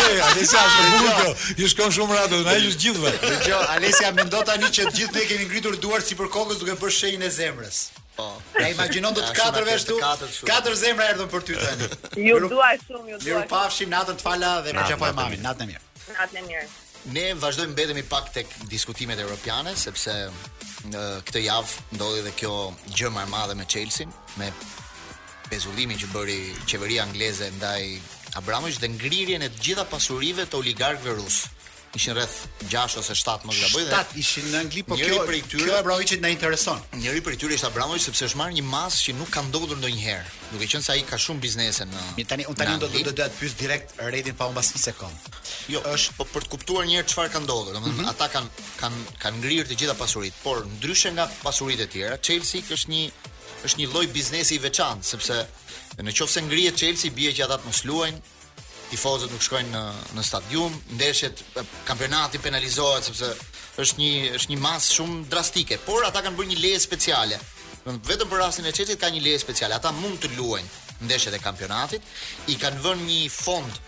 Ej, Alesia, është e bukur kjo. Ju shkon shumë radio, na ju gjithëve. Dëgjo, Alesia mendo tani që të gjithë ne kemi ngritur duart sipër kokës duke bërë shenjën e zemrës. Po. Na imagjino dhe të katërve ashtu. Katër zemra erdhën për ty tani. Ju dua shumë, ju dua. Mirupafshim natën të fala dhe më çfarë po e mamin, natën e mirë. Natën e mirë. Ne vazhdojmë mbetemi pak tek diskutimet europiane sepse në këtë javë ndodhi edhe kjo gjëma e madhe me Chelsea, me pezullimin që bëri qeveria angleze ndaj Abramovich dhe ngrirjen e të gjitha pasurive të oligarkëve rusë ishin rreth 6 ose 7 mos gaboj dhe 7 ishin në Angli, po kjo prej tyre kjo Abramoviçit na intereson. Njëri prej tyre ishte Abramoviç sepse është marrë një masë që nuk ka ndodhur ndonjëherë, duke qenë se ai ka shumë biznese në. Mi tani unë tani do të do të pyes direkt Redin pa humbur një sekond. Jo, është po për të kuptuar një herë çfarë ka ndodhur. Domethënë mm -hmm. ata kanë kanë kanë ngrirë të gjitha pasuritë, por ndryshe nga pasuritë e tjera, Chelsea është një është një lloj biznesi i veçantë, sepse në qoftë se ngrihet Chelsea, bie që ata të mos luajnë, tifozët nuk shkojnë në në stadium, ndeshjet kampionati penalizohet sepse është një është një masë shumë drastike, por ata kanë bërë një leje speciale Vetëm për rastin e Çelsit ka një leje speciale. Ata mund të luajnë ndeshjet e kampionatit, i kanë vënë një fond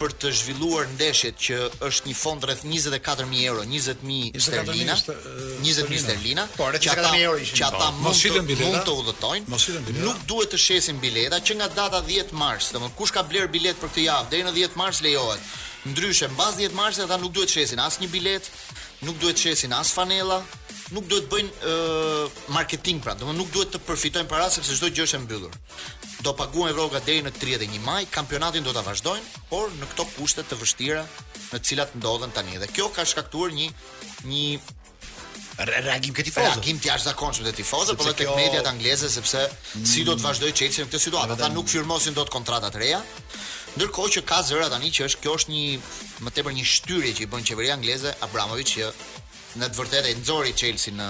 për të zhvilluar ndeshjet që është një fond rreth 24000 euro, 20000 sterlina, 20000 sterlina. Po, rreth 20000 euro ishin. Që ata mund të mund të udhëtojnë. Nuk duhet të shesin bileta që nga data 10 mars, domethënë kush ka blerë biletë për këtë javë deri në 10 mars lejohet. Ndryshe, mbas 10 marsit ata nuk duhet të shesin asnjë biletë, nuk duhet të shesin as fanella, nuk duhet të bëjnë uh, marketing pra, domethënë nuk duhet të përfitojnë para sepse çdo gjë është e mbyllur. Do paguajnë rroga deri në 31 maj, kampionatin do ta vazhdojnë, por në këto kushte të vështira në të cilat ndodhen tani dhe kjo ka shkaktuar një një reagim te tifozët. Reagim të jashtëzakonshëm të tifozëve, por edhe tek mediat angleze sepse mm. si do të vazhdojë Chelsea në këtë situatë. Ata nuk firmosin dot kontrata të reja. Ndërkohë që ka zëra tani që është kjo është një më tepër një shtyrje që i bën qeveria angleze Abramovich që Në të vërtetë e nxori Chelsea-n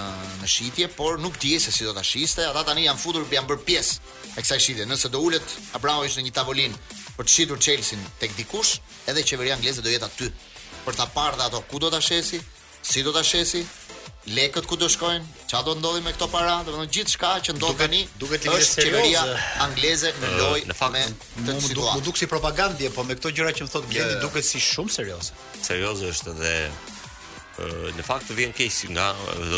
në shitje, por nuk dihej se si do ta shiste. Ata tani janë futur, janë bërë pjesë e kësaj shitje. Nëse do ulet Abramovich në një tavolinë për të shitur Chelsea tek dikush, edhe qeveria angleze do jetë aty për ta parë ato ku do ta shesi, si do ta shesi, lekët ku do shkojnë, ça do ndodhi me këto para, domethënë gjithçka që ndodh tani është qeveria angleze në lojë në fakt me këtë situatë. Më dukej si propagandë, po me këto gjëra që më thotë Glendi duket si shumë serioze. Serioz është dhe në fakt të vjen keq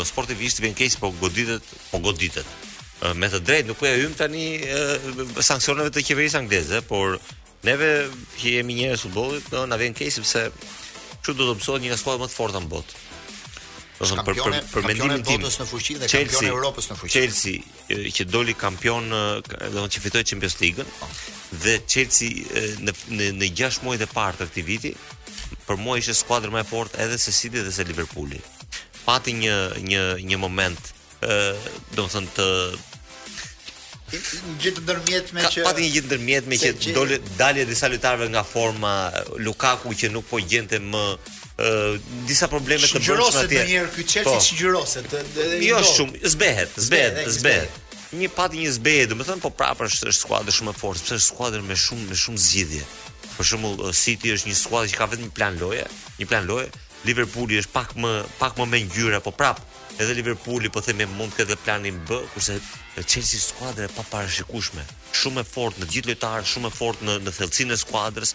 sportivisht vjen keq po goditet, po goditet. Me të drejtë nuk po i hyj tani sanksioneve të qeverisë angleze, por neve që jemi njerëz të futbollit, na vjen keq sepse kështu do dobësohet një nga skuadrat më të forta në botë. Për, për për mendimin tim. Kampionët në fuqi dhe Chelsea, kampionë Evropës në fuqi. Chelsea, që doli kampion, domethënë që fitoi Champions League-n po. dhe Chelsea në në në 6 muajt e parë të këtij viti për mua ishte skuadra më e fortë edhe se City dhe se Liverpooli. Pati një një një moment ë domethënë të gjë të ndërmjetme që pati një gjë të ndërmjetme që doli dalje disa lojtarëve nga forma Lukaku që nuk po gjente më disa probleme të brendshme atje. Çngjyroset ky Chelsea po. Çngjyroset. Jo shumë, zbehet, zbehet, zbehet. Një pati një zbehje, domethënë po prapë është është skuadër shumë e fortë, sepse është skuadër me shumë me shumë zgjidhje. Për shembull, uh, City është një skuadër që ka vetëm një plan loje, një plan loje. Liverpooli është pak më pak më me ngjyra, po prapë edhe Liverpooli po themi mund të ketë planin B, kurse Chelsea është skuadër e paparashikueshme, shumë e fortë në gjithë lojtarët, shumë e fortë në në thellësinë e skuadrës,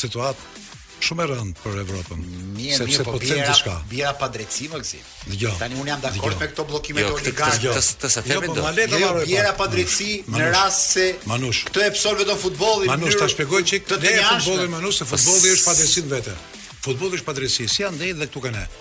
situatë shumë e rëndë për Evropën. Mirë, sepse mirë, po, po të them diçka. Bëhet padrejtësi më Gëzim. Dëgjoj. Tani unë jam dakord me këto bllokime jo, të oligarkëve. Jo, të të se themi jo, po, do. Jo, jo bëhet padrejtësi në rast se Manush. Këtë e pëson vetëm futbolli. Manush ta shpjegoj çik te te futbolli Manush se futbolli është padrejtësi vetë. Futbolli është padrejtësi, si andej dhe këtu kanë.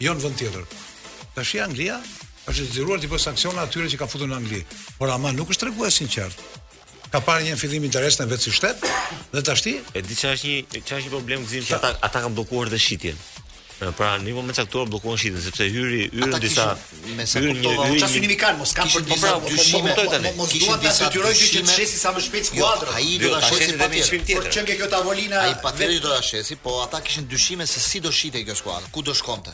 jo në vend tjetër. Tashi Anglia është detyruar të bëjë sanksione atyre që ka futur në Angli, por ama nuk është treguar sinqert. Ka parë në fillim interesin e vet si shtet dhe tashti e di çfarë është një çfarë është një problem Gëzim që ata ata kanë bllokuar dhe shitjen. Pra në një moment të caktuar bllokuan shitjen sepse hyri hynë disa me sa kuptova. Çfarë synimi kanë? Mos kanë për disa dyshime. Po, po, po, po, mos duan ta detyrojnë që të shesi sa më shpejt jo, skuadrën. Jo, ai do ta shesi patjetër. Por çënë kjo tavolina. Ai patjetër do ta shesi, po ata kishin dyshime se si do shitej kjo skuadër, ku do shkonte.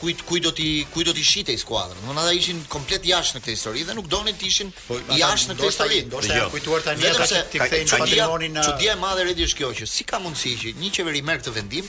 Kujt kujt do t'i kujt do t'i shitej skuadra. Domethënë ata ishin komplet jashtë në këtë histori dhe nuk donin të ishin po, jashtë në këtë histori. Janë kujtuar tani ata që t'i kthejnë patrimonin. Çudia e madhe Redi është kjo që si ka mundësi që një qeveri merr këtë vendim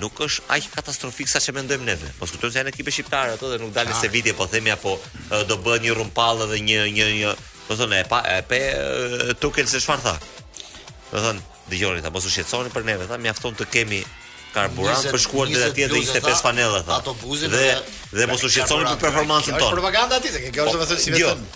nuk është aq katastrofik sa që mendojmë neve. Po s'kupton se janë ekipe shqiptare ato dhe nuk dalin ah. se vidje po themi apo do bëhet një rrëmpallë dhe një një një, do thonë e pa e pe Tuchel se çfarë tha. Do thonë dëgjoni tha mos u shqetësoni për neve, tha mjafton të kemi karburant për shkuar deri atje dhe 25 fanella tha. Autobusin dhe dhe mos u shqetësoni për performancën tonë. Është propaganda aty, kjo është domethënë si jo, vetëm.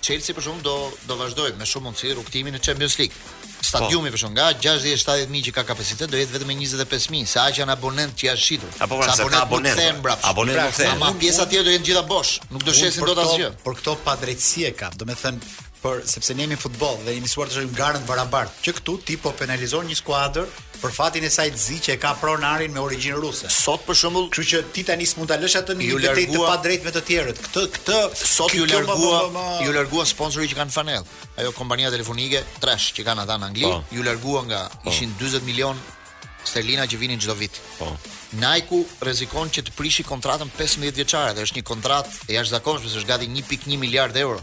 Chelsea për shembull do do vazhdojë me shumë mundësi rrugëtimin në Champions League. Stadiumi po. për shembull nga 60-70 mijë që ka kapacitet do jetë vetëm me 25 mijë, se aq janë abonent që janë shitur. Apo pra, se ka abonent. Abonent nuk thënë. Pra, pjesa tjetër do jetë gjitha bosh, nuk do shesin dot asgjë. Por këto padrejtësi e kam, domethënë sepse ne jemi futboll dhe jemi msuar të shohim garën e barabartë. Që këtu ti po penalizon një skuadër Për fatin e saj të zi që e ka pronarin me origjinë ruse. Sot për shembull, kështu që ti tani s'mund ta lësh atë në një betejë të padrejtë me të tjerët. Këtë këtë sot ju largua, ju largua sponsori që kanë në fanellë. Ajo kompania telefonike Tresh që kanë ata në Angli, po. ju largua nga po. ishin 40 milion sterlina që vinin çdo vit. Po. Nike rrezikon që të prishi kontratën 15 vjeçare dhe është një kontratë e jashtëzakonshme, është gati 1.1 miliard euro.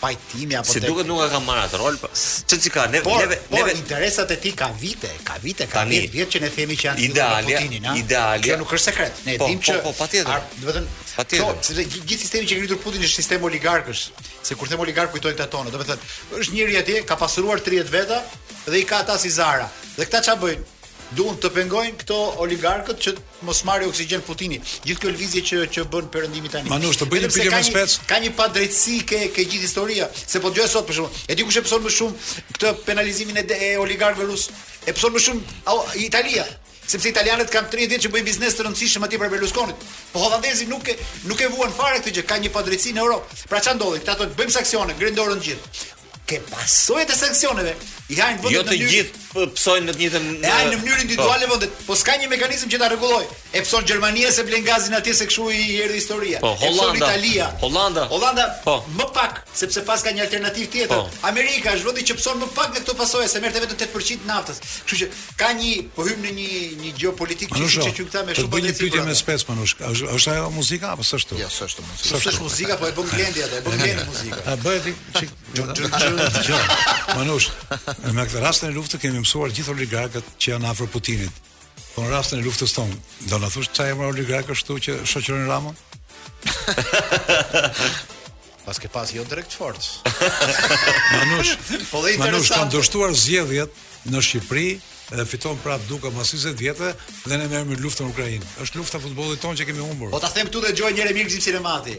pajtimi apo si tek... si duket nuk e ka marrë atë rol, po ç'të si ka ne por, neve, por, neve... interesat e tij ka vite, ka vite, ka vite, vjet që ne themi që janë të lidhura me Putinin, a? Ideale. Kjo nuk është sekret. Ne po, dimë po, që po, po, patjetër. Domethënë, patjetër. Sepse gjithë sistemi që ka ngritur Putini është sistem oligarkësh. Se kur them oligark kujtojnë këta tanët, domethënë, është njëri atje ka pasuruar 30 veta dhe i ka ata si zarë. Dhe këta ç'a bëjnë? duan të pengojnë këto oligarkët që Mos marri oksigjen Putini. Gjithë kjo lëvizje që që bën Perëndimi tani. Manush, të bëj një pyetje më spec. Ka një padrejtësi ke ke gjithë historia, se po dëgjoja sot për shembull. E di kush e pëson më shumë këtë penalizimin e, e oligarkëve rus? E pëson më shumë au, Italia. Sepse italianët kanë 30 vjet që bëjnë biznes të rëndësishëm atje prej Berlusconit. Po holandezi nuk e nuk e vuan fare këtë gjë, ka një padrejtësi në Europë. Pra ça ndodhi? Këta thonë bëjmë sanksione, ngrenë dorën të gjithë. Ke pasojat e sanksioneve. I hajnë vendet jo në mënyrë. Jo të gjithë psojnë në të njëjtën. E hajnë në mënyrë individuale po. vendet. Po s'ka një mekanizëm që ta rregullojë. E pson Gjermania se blen gazin atje se kshu i erdhi historia. Po, Holanda, e pson Italia. Holanda. Holanda. Po. Më pak, sepse paska një alternativë tjetër. Po. Amerika është vendi që pson më pak nga këto pasoja se merrte vetëm 8% të naftës. Kështu që ka një po hyjmë në një një gjeopolitikë që që që këta me shumë bëje pyetjen me spec Manush. Është ajo muzika apo s'është? Jo, s'është muzika. S'është muzika, po e bën Glendi atë, e bën Glendi muzika. A bëhet Çik, jo, jo, jo. Manush, në këtë rastin e luftës kemi mësuar gjithë oligarkët që janë afër Putinit. Po në rastin e luftës tonë, do na thosh çfarë janë oligarkët këtu që shoqërojnë Ramën? Pas ke pas jo drejt fort. Manush, po dhe interesant. Manush kanë dështuar zgjedhjet në Shqipëri dhe fiton prap Duka pas 20 vjetëve dhe ne merrem me luftën në Ukrainë. Është lufta e futbollit tonë që kemi humbur. Po ta them këtu dhe dëgjoje njëherë mirë Gëzim Sinemati.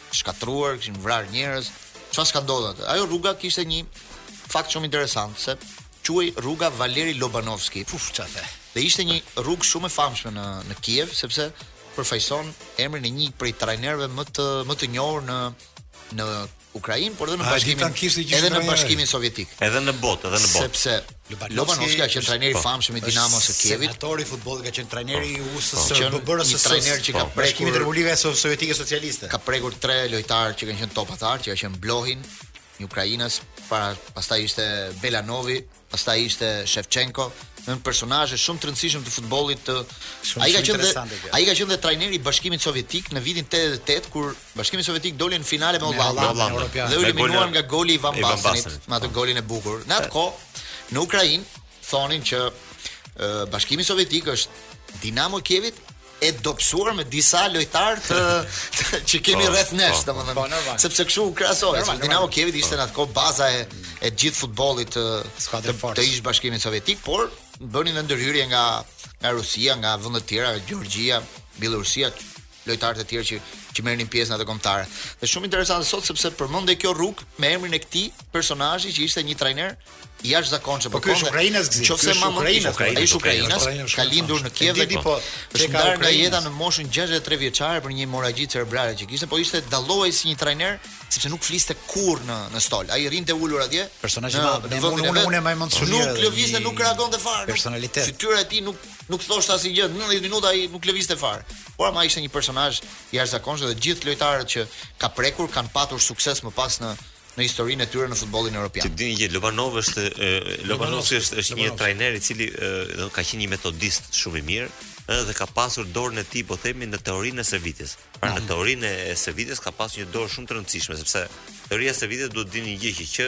shkatruar, kishin vrarë njerëz. Çfarë s'ka ndodhur aty? Ajo rruga kishte një fakt shumë interesant se quhej rruga Valeri Lobanovski. Puf, çfarë the? Dhe ishte një rrugë shumë e famshme në në Kiev sepse përfaqëson emrin e një prej trajnerëve më të më të njohur në në Ukrainë, por edhe në bashkimin edhe në bashkimin sovjetik. Edhe në botë, edhe në botë. Sepse Lobanovski ka qenë trajneri i po. famshëm i Dinamo së Kievit. Senatori i futbollit ka qenë trajneri i po. USS së po. BBR-së së trajner që ka prekur Bashkimit Republikave Sovjetike Socialiste. Ka prekur tre lojtarë që kanë qenë topa të artë, që ka qenë Blohin, një ukrainas, para pastaj ishte Belanovi, pastaj ishte Shevchenko, personazhe shumë të rëndësishëm të futbollit të ai ka qenë ai ka qenë trajneri i Bashkimit Sovjetik në vitin 88 kur Bashkimi Sovjetik doli në finale me Hollandën dhe u eliminuan nga goli i Van Bastenit, me atë po. golin e bukur. Në atë kohë, në Ukrainë thonin që Bashkimi Sovjetik është Dinamo e Kievit e dobësuar me disa lojtarë të, të që kemi po, rreth nesh, po, domethënë. Po, po, sepse kështu u krahasoi, sepse Dinamo Kievi ishte në atë kohë baza e e gjithë futbollit të të, të ish bashkimit sovjetik, por bënin dhe ndërhyrje nga nga Rusia, nga vende të tjera, Georgjia, Bielorusia, lojtarë të tjerë që që merrnin pjesë në atë kombëtare. Është shumë interesante sot sepse përmendej kjo rrugë me emrin e këtij personazhi që ishte një trajner i jashtëzakonshëm. Po ky është ukrainas gzi. Po, ukrainas, ai është ukrainas, ka lindur në Kiev dhe po është ndarë nga jeta në moshën 63 vjeçare për një hemorragji cerebrale që kishte, po ishte dallohej si një trajner sepse nuk fliste kurrë në në stol. Ai rrinte ulur atje. Personazhi i madh, unë unë e mbaj mend shumë. Nuk lëvizte, nuk reagonte fare. Personalitet. Fytyra e tij nuk nuk thoshte asnjë gjë, 90 minuta ai nuk lëvizte fare. Por ama ishte një personazh i jashtëzakonshëm dhe të gjithë lojtarët që ka prekur kanë patur sukses më pas në në historinë e tyre në futbollin europian. Të dini që Lobanov është Lobanovski është është një trajner i cili do ka qenë një metodist shumë i mirë dhe ka pasur dorën e tij, po themi në teorinë e stërvitjes. Pra në teorinë e stërvitjes ka pasur një dorë shumë të rëndësishme sepse teoria e stërvitjes duhet të dini një gjë që që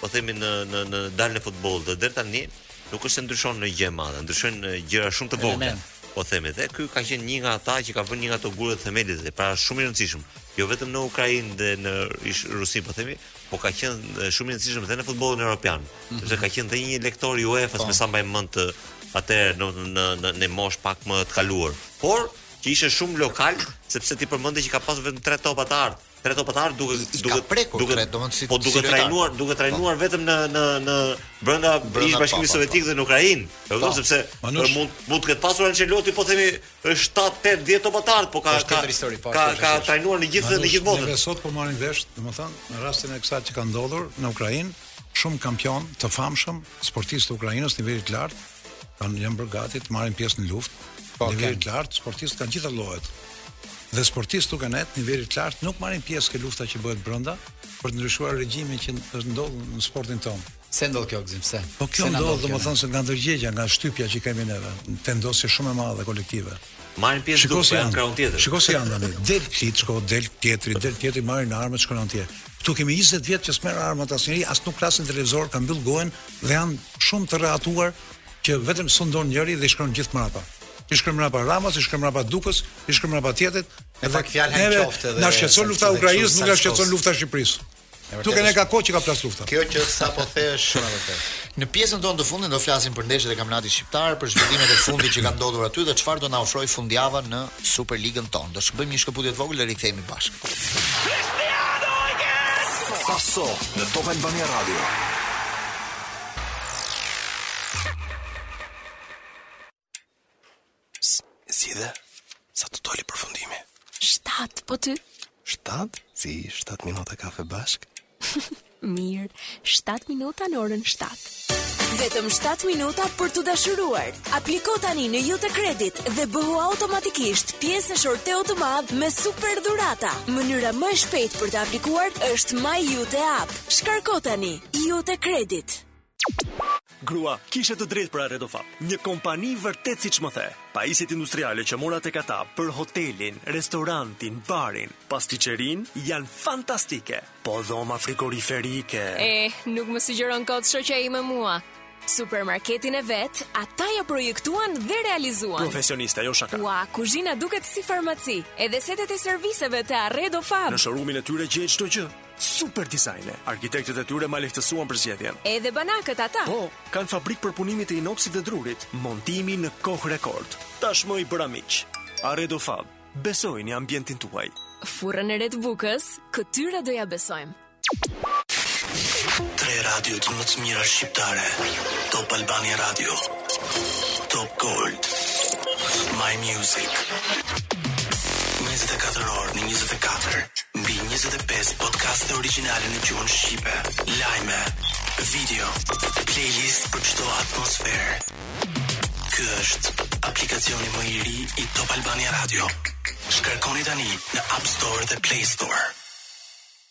po themi në në në daljen e futbollit dhe deri tani Nuk është se ndryshon një gjë e madhe, ndryshojnë gjëra shumë të vogla. Po themi dhe ky ka qenë një nga ata që ka vënë një nga ato gurët e themelit dhe pra shumë i rëndësishëm, jo vetëm në Ukrainë dhe në Rusi po themi, po ka qenë shumë i rëndësishëm dhe në futbollin europian, mm -hmm. sepse ka qenë dhe një lektor i UEFA-s po. me sa mbaj mend atëherë në në në në moshë pak më të kaluar. Por që ishte shumë lokal, sepse ti përmende që ka pasur vetëm 3 topa të artë. tre topa të artë duke duke prekur duke tre, domon, si, po duke si trajnuar po. duke trajnuar po. vetëm në në në brenda ish bashkimit po, sovjetik dhe në Ukrainë. E kupton sepse Manush... mund mund të ketë pasur Ancelotti po themi 7-8 10 topa të artë, po ka ka histori, po, ka, ka trajnuar në gjithë në gjithë botën. Ne sot po marrim vesh, domethënë, në rastin e kësaj që ka ndodhur në Ukrainë, shumë kampionë të famshëm, sportistë ukrainas të nivelit të lartë, Kanë janë bërë gati të marrin pjesë në luftë. Po, nivelit të lartë, sportistë kanë gjithë llojet. Dhe sportistë tek ne të nivelit të lartë, nuk marrin pjesë ke lufta që bëhet brenda për të ndryshuar regjimin që ndodh në sportin tonë. Pse ndodh kjo Gëzim, pse? Po kjo ndodh, domethënë se nga ndërgjegja, nga shtypja që kemi neve, tendosje shumë e madhe kolektive. Marrin pjesë duke qenë në krahun tjetër. Shikoji si janë tani. Del Klitschko, del tjetri, del tjetri, marrin armët, shkojnë atje. Ktu kemi 20 vjet që s'merr armët asnjëri, as nuk flasin televizor, kanë mbyll gojën dhe janë shumë të rehatuar që vetëm sundon njëri dhe i shkojnë gjithë mbrapa. I shkon mbrapa Ramës, i shkon mbrapa Dukës, i shkon mbrapa tjetrit, edhe pak fjalë në qoftë edhe. Na shqetëson lufta e Ukrainës, nuk na shqetëson lufta e Shqipërisë. Tek ne ka kohë që ka plas lufta. Kjo që sapo the është shumë e vërtetë. Në pjesën tonë të fundit do flasim për ndeshjet e kampionatit shqiptar, për zhvillimet e fundit që kanë ndodhur aty dhe çfarë do na ofrojë fundjava në Superligën tonë. Do të bëjmë një shkëputje të vogël dhe rikthehemi bashkë. Cristiano Ronaldo! Sasso në Top Albania Radio. Si dhe, sa të doli përfundimi? Shtatë, po ty? Shtatë? Si, shtatë minuta kafe bashkë? Mirë, shtatë minuta në orën shtatë. Vetëm 7 minuta për t'u dashuruar. Apliko tani në Iute Credit dhe bëhu automatikisht pjesë e shorteut të madh me super dhurata. Mënyra më e shpejtë për të aplikuar është My Iute App. Shkarko tani Iute Credit. Grua, kishe të drejtë për Arredo Fab, një kompani vërtet siç më the. Pajisjet industriale që mora tek ata për hotelin, restorantin, barin, pastiçerinë janë fantastike. Po dhoma frigoriferike. Eh, nuk më sugjeron kot shoqja ime mua. Supermarketin e vet, ata ja projektuan dhe realizuan. Profesioniste, jo shaka. Ua, kuzhina duket si farmaci. Edhe setet e serviseve të Arredo Fab. Në showroomin e tyre gjej çdo gjë. Super dizajne. Arkitektët e tyre ma lehtësuan për zgjedhjen. Edhe banakët ata. Po, kanë fabrikë përpunimi të inoksit dhe drurit. Montimi në kohë rekord. Tashmë i bëra miq. Arredo Fab. Besojini ambientin tuaj. Furrën e re të bukës, këtyre do ja besojmë. Tre radiot më të mira shqiptare. Top Albania Radio. Top Gold My Music 24 orë në 24 Mbi 25 podcaste origjinale në gjuhën Shqipe Lajme Video Playlist për çdo atmosferë Ky është aplikacioni më i ri i Top Albania Radio Shkarkoni tani në App Store dhe Play Store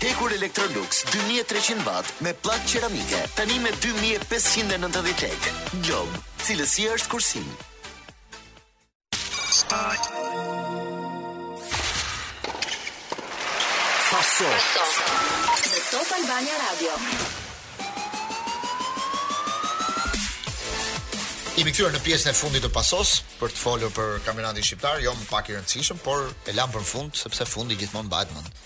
Hekur Electrolux 2300 watt me pllakë qeramike, tani me 2590 lekë. Glob, cilësia është kursim. Pasos. Në Top Albania Radio. Jemi kthyer në pjesën e fundit të Pasos për të folur për kampionatin shqiptar, jo më pak i rëndësishëm, por e lamë për fund sepse fundi gjithmonë mbahet mend.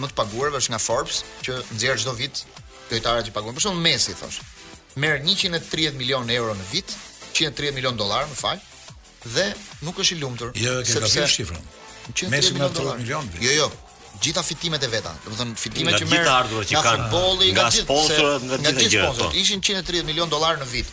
më të paguarve është nga Forbes që nxjerr çdo vit lojtarët që paguhen. Për shembull Messi thosh, merr 130 milionë euro në vit, 130 milionë dollarë, më fal, dhe nuk është i lumtur. Jo, jo se ke gabim shifrën. Messi merr 30 milionë. Jo, jo, gjitha fitimet e veta, domethënë fitimet që merr nga futbolli, nga, nga sponsorët, nga gjithë gjërat. Po. Ishin 130 milionë dollarë në vit.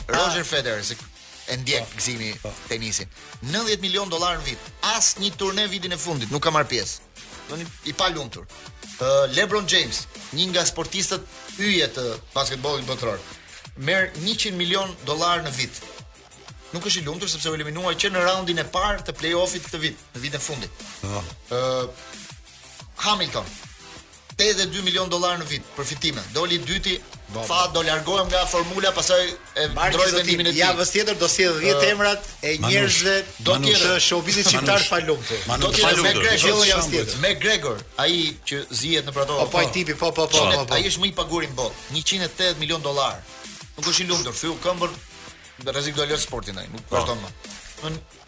Roger Federer, se e ndjek po, Gzimi po. tenisin. 90 milion dollar në vit. As një turne vitin e fundit nuk ka marr pjesë. Domethënë i palumtur. Uh, LeBron James, një nga sportistët yje të basketbollit botëror, merr 100 milion dollar në vit. Nuk është i lumtur sepse u eliminua që në raundin e parë të play-offit këtë vit, në vitin e fundit. Ëh, uh, Hamilton. 82 milion dollarë në vit për fitime. Doli i dyti, po, tha do largohem nga formula, pastaj e ndroi vendimin e tij. Javës tjetër do sjell 10 uh, emrat e njerëzve të showbizit shqiptar pa lumturi. Do të jetë McGregor javës tjetër. McGregor, ai që zihet në prato. Po po tipi, po po po. po, po. Ai është më i paguari në botë, 180 milion dollarë. Nuk është i lumtur, theu këmbën rrezik do lë sportin ai, nuk po. vazhdon më. Në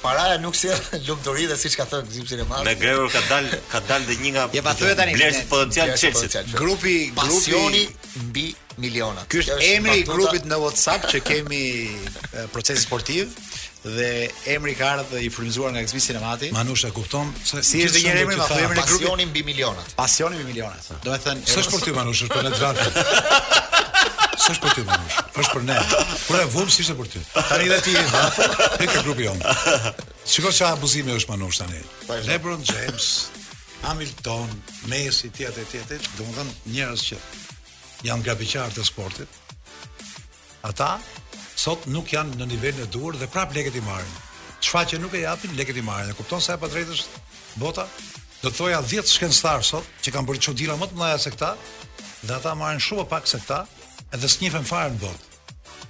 Paraja nuk sjell lumturi dhe siç ka thënë Gzim Sinemati. McGregor ka dal ka dal dhe një nga Je pa thyer tani. Blerës potencial Chelsea. Grupi pasioni mbi miliona. Ky është emri i grupit në WhatsApp që kemi Procesi Sportiv dhe emri ka ardhur i frymzuar nga Gzim Sinemati. Manush, a kupton se si është një emri ma thyer në grupin pasioni mbi miliona. Pasioni mbi miliona. Domethënë, s'është për ty Manush, është për ne të s'është për ty Manush. Është për ne. Kur e vum s'ishte për ty. Tani dhe ti je ha. Ne ka grupi jon. Shiko çfarë abuzimi është Manush tani. LeBron James, Hamilton, Messi ti atë ti atë, domethën njerëz që janë grabiqar të sportit. Ata sot nuk janë në nivelin e duhur dhe prap lekët i marrin. Çfarë që nuk e japin, lekët i marrin. E kupton sa e padrejtë është bota? Do të thoja 10 shkencëtar sot që kanë bërë çudira më të mëdha se këta dhe ata marrin shumë më pak se këta, edhe s'njifen fare në botë.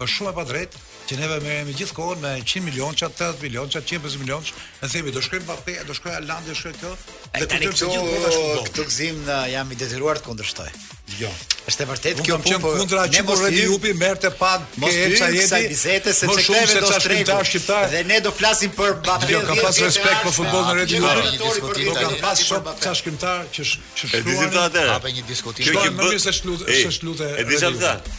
Është shumë e padrejtë që neve merremi gjithë kohën me 100 milionë, 80 milionë, 150 milionë, e themi do shkojë Mbappé, do shkojë Haaland, do shkojë këto. Dhe tani këtu gjithë bota është futboll. Këtu Gzim jam i detyruar të kundërshtoj. Jo. Është e vërtetë kjo punë po. Kundra që po rreti jupi merrte pak ke eca jeti. Sa bisedë se çka kemi do të shkruajmë shqiptar. Dhe ne do flasim për Mbappé. Jo, ka pas respekt për futbollin e rreti jupi. Po ka pas shumë ca shkrimtarë që shkruan. Ka një diskutim. Kjo që bën. Është lutë, është lutë. E di çfarë?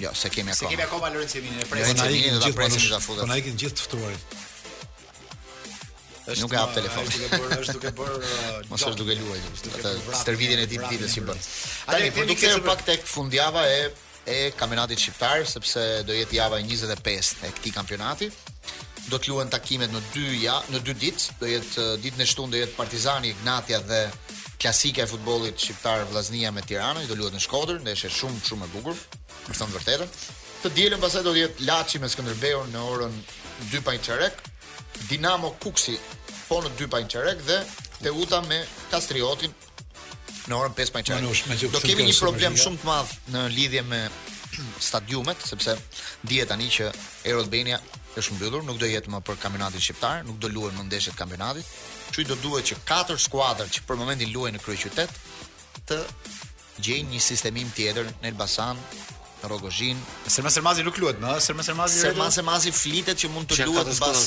Jo, se kemi akoma. Se kemi akoma Lorenzo Eminin e presim. Ne jemi gjithë presim të futet. Po na ikin gjithë të ftuarit. Është nuk e hap telefonin. Është duke bërë, është duke bërë. Uh, Mos është duke luajtur. Atë stërvitjen e tij të ditës që bën. Tani për t'u kthyer pak tek fundjava e e kampionatit shqiptar, sepse do jetë java e 25 e këtij kampionati. Do të luhen takimet në dy ja, në dy ditë. Do jetë uh, ditën e shtunë do jetë Partizani, Egnatia dhe Klasikja e futbollit shqiptar Vllaznia me Tiranën, do luhet në Shkodër, ndeshje shumë shumë e bukur, për të thënë të vërtetën. Të dielën pasaj do të jetë Laçi me Skënderbeun në orën 2 pa çerek, Dinamo Kukësi po në 2 pa çerek dhe Teuta me Kastriotin në orën 5 pa çerek. Do kemi një problem shumë të madh në lidhje me stadiumet, sepse dihet tani që Air Albania është mbyllur, nuk do jetë më për kampionatin shqiptar, nuk do luhen më ndeshjet e kampionatit. Kështu që do duhet që katër skuadrat që për momentin luajnë në kryeqytet të gjejnë një sistemim tjetër në Elbasan, në Rrogozhinë. Selman Stërmasi nuk luhet më, Selman Stërmasi. Selman Stërmasi flitet që mund të luhet mbas.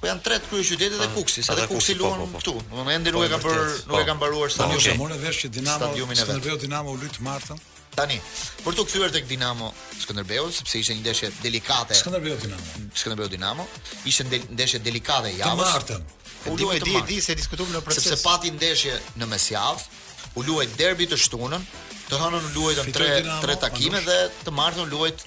Po janë tre kryeqytetet dhe Kukësi, edhe Kukësi po, luan po, po. këtu. Domethënë ende nuk e kanë bërë, nuk e kanë mbaruar stadiumin. Unë e vesh që Dinamo, Skënderbeu Dinamo u lujt të martën. Tani, për t'u kthyer tek Dinamo Skënderbeu, sepse ishte një ndeshje delikate. Skënderbeu Dinamo. Skënderbeu Dinamo, ishte ndeshje delikate e javës. Të martën. U luaj dhe s'e diskutuam në proces. Sepse pati ndeshje në mesjavë, u luaj derbi të shtunën, të hënën u luajtën tre tre takime dhe të martën u luajt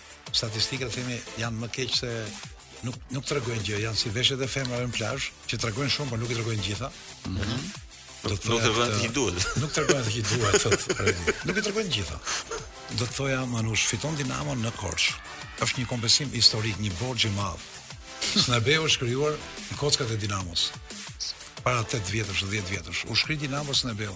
Statistikat themi janë më keq se nuk nuk tregojnë gjë, janë si veshjet e femrave në plazh, që tregojnë shumë, por nuk i tregojnë të gjitha. Mm -hmm. Nuk tregojnë atë që duhet. Nuk tregojnë atë që duhet, thotë. Nuk i tregojnë të gjitha. Do të thoja Manush fiton Dinamo në Korçë. Është një kompensim historik, një borxh i madh. Skënderbeu është krijuar në kockat e Dinamos. Para 8 vjetësh, 10 vjetësh, u shkri Dinamo Skënderbeu.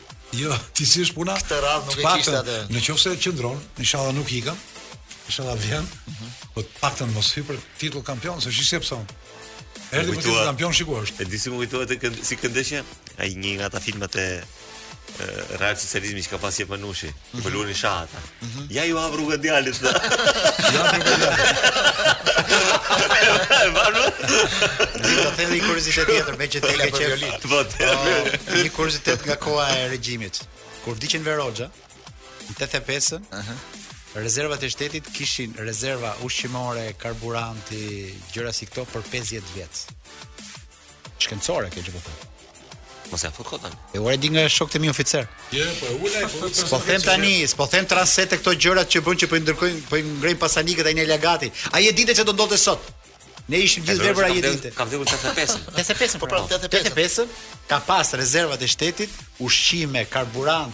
Jo, ti si është puna? Këtë radhë nuk e kishte atë. Në qoftë se qëndron, inshallah nuk ikën. Inshallah vjen. Mm -hmm. Po të paktën mos hy për titull kampion, se shih si pëson. Erdhi për titull kampion shiko ku është. E di si më kujtohet të kënd, si kjo ndeshja? Ai një nga ata filmat e realsocializmit që ka pas dhe Manushi. Më mhm. luni shata. Mhm. Ja ju hap rrugën djalit. Ja hap rrugën djalit. Vazhdo. Ne do të themi një kuriozitet tjetër meqë tela për violinë. Po, një kuriozitet nga koha e regjimit. Kur vdiq Enver Hoxha, në 85-ën, rezervat e shtetit kishin rezerva ushqimore, karburanti, gjëra si këto për 50 vjet. Shkencore kjo që po thotë. Mos e fut kotën. E ore di nga shokët e mi oficer. Jo, jo, po e ulaj, po ulaj. Po them tani, po them transhetë këto gjërat që bën që po i ndërtojnë, po i ngrejnë pasanikët ai në lagati. Ai e dinte se do ndodhte sot. Ne ishim gjithë debra ai e dinte. Ka vdekur 85-ën. 85-ën, po pra 85-ën. Pra, ka pas rezervat e shtetit, ushqime, karburant,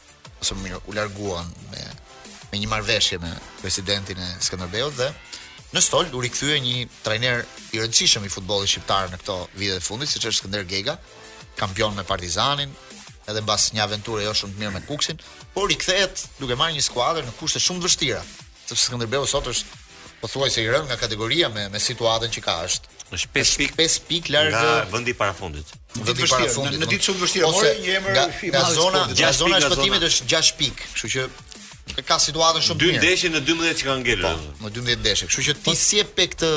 ose më mirë u larguan me me një marrëveshje me presidentin e Skënderbeut dhe në stol u rikthye një trajner i rëndësishëm i futbollit shqiptar në këto vite të fundit, siç është Skënder Gega, kampion me Partizanin, edhe mbas një aventure jo shumë të mirë me Kukësin, por rikthehet duke marrë një skuadër në kushte shumë të vështira. sepse Skënderbeu sot është pothuajse i rënë nga kategoria me me situatën që ka është. Është 5 pikë 5 pikë larg nga vendi i parafundit. Vendi i parafundit. Në ditë shumë vështirë, mori një emër nga, nga zona, nga zona e shpëtimit është 6 pikë, kështu që e ka situatën shumë mirë. Dy ndeshje në 12 që kanë ngelur. Po, në 12 ndeshje. Kështu që ti po. si e pe këtë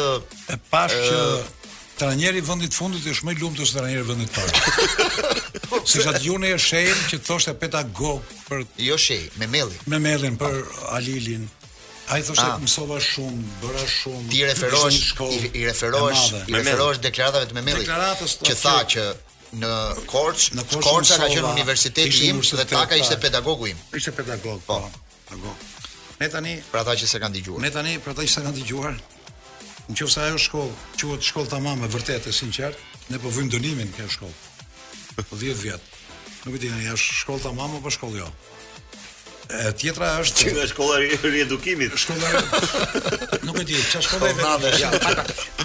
e pash që Trajneri i vendit të fundit është më i lumtur se trajneri i vendit të parë. Se sa dëgjoni e shejm që thoshte pedagog për Jo shej, Memellin. Memellin për Alilin. Ai thoshte ah. mësova shumë, bëra shumë. Ti referohesh shkollë, i, i referohesh, i referohesh deklaratave të Memellit. Deklaratës që tha që në Korçë, në Korçë ka qenë universiteti im dhe Taka ishte pedagogu im. Ishte pedagog. Po. po. Apo. Ne tani për ata që s'e kanë dëgjuar. Ne tani për ata që s'e kanë dëgjuar. Nëse ajo shkollë quhet shkollë tamam e vërtetë e sinqert, ne po vuajmë dënimin kjo shkollë. 10 vjet. Nuk e di tani është shkollë tamam apo shkollë jo. E tjetra është që nga shkolla e riedukimit. Shkolla. Nuk e di, çfarë shkolla e vetë. Ja,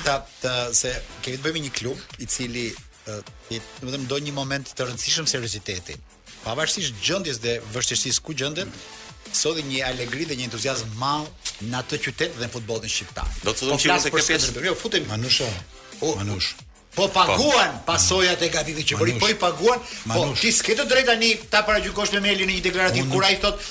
ta ta se kemi të bëjmë me një klub i cili, domethënë do një moment të rëndësishëm seriozitetin. Pavarësisht gjendjes dhe vështirësisë ku gjendet, solli një alegri dhe një entuziazëm të madh në atë qytet dhe në futbollin shqiptar. Do të thotë që po pjesë të jo futem Manush. O Manush. Po, po paguan po. pasojat e gabimit që bëri, po i paguan. Po ti s'ke të drejtë tani ta paragjykosh Memellin në një deklaratë kur ai thotë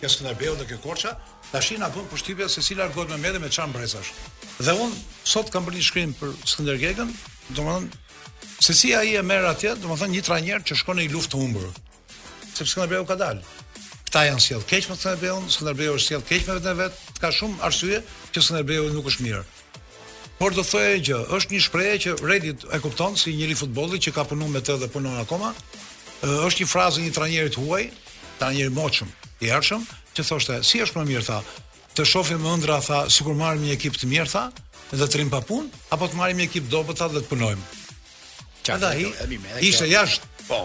kjo Skënderbeu dhe kjo Korça, tashi na bën përshtypje se si largohet Memelli me çfarë mbresash. Dhe un sot kam bërë një shkrim për Skënder Gegën, domethënë se si ai e merr atje, domethënë një trajner që shkon në një luftë të humbur. Sepse Skënderbeu ka dalë. Këta janë sjell keq me Skënderbeun, Skënderbeu është sjell keq me veten e vet, ka shumë arsye që Skënderbeu nuk është mirë. Por do thoja një gjë, është një shprehje që Redi e kupton si njeri futbolli që ka punuar me të dhe punon akoma. Është një frazë e një trajneri të huaj, trajneri i moçëm, i hershëm, që thoshte, si është më mirë tha, të shohim ëndrra tha, sikur marrim një ekip të mirë tha, dhe të rrim pa punë, apo të marrim një ekip të dobët tha dhe të punojmë. Çfarë ai? Ishte jashtë. Po.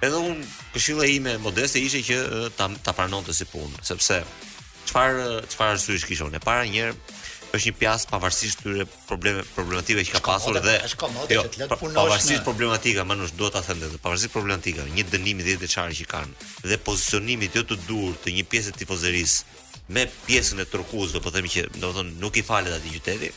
Edhe unë këshilla ime modeste ishte që ta ta pranonte si punë, sepse çfarë çfarë arsyesh kishon? E para një herë është një pjas pavarësisht këtyre probleme problematikave që ka pasur dhe është komode jo, të lë të punosh. Pavarësisht problematika, më nuk duhet ta them vetë. Pavarësisht problematika, një dënimi 10 vjeçar që kanë dhe pozicionimit jo të duhur të një pjese tifozerisë me pjesën e tifozve, do po them që domethënë nuk i falet atij qyteti.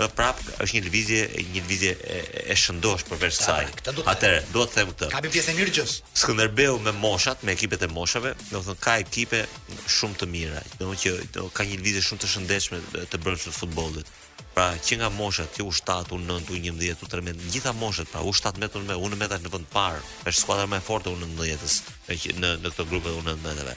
Dhe prap është një lëvizje, një lëvizje e, e shëndoshë përveç kësaj. Atëherë, do ta them këtë. Ka pjesë e mirë gjës. Skënderbeu me moshat, me ekipet e moshave, domethënë ka ekipe shumë të mira, domethënë që do, ka një lëvizje shumë të shëndetshme të bërë të futbollit. Pra, që nga moshat, që u 7, u 9, u 11, u 13, gjitha moshat, pra, u 17, u 19, në vend parë, është skuadra më e fortë e u 19-ës, në, në këto grupe u 19-ëve.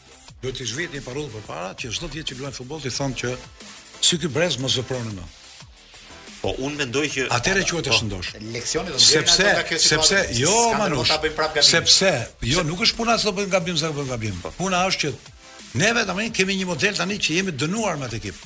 Duhet t'u vihet një parullë përpara, që çdo ditë që luajnë futboll t'i thonë që si ky brez mos veproni më. Po unë mendoj që atëherë quhet të po, shëndoshë. Leksionet do t'i kenë ata nga kjo situatë. Sepse jo manush. Sepse jo nuk është puna se do bëjmë gabim sa bëjmë gabim. Po. Puna është që neve tani kemi një model tani që jemi dënuar me atë ekip.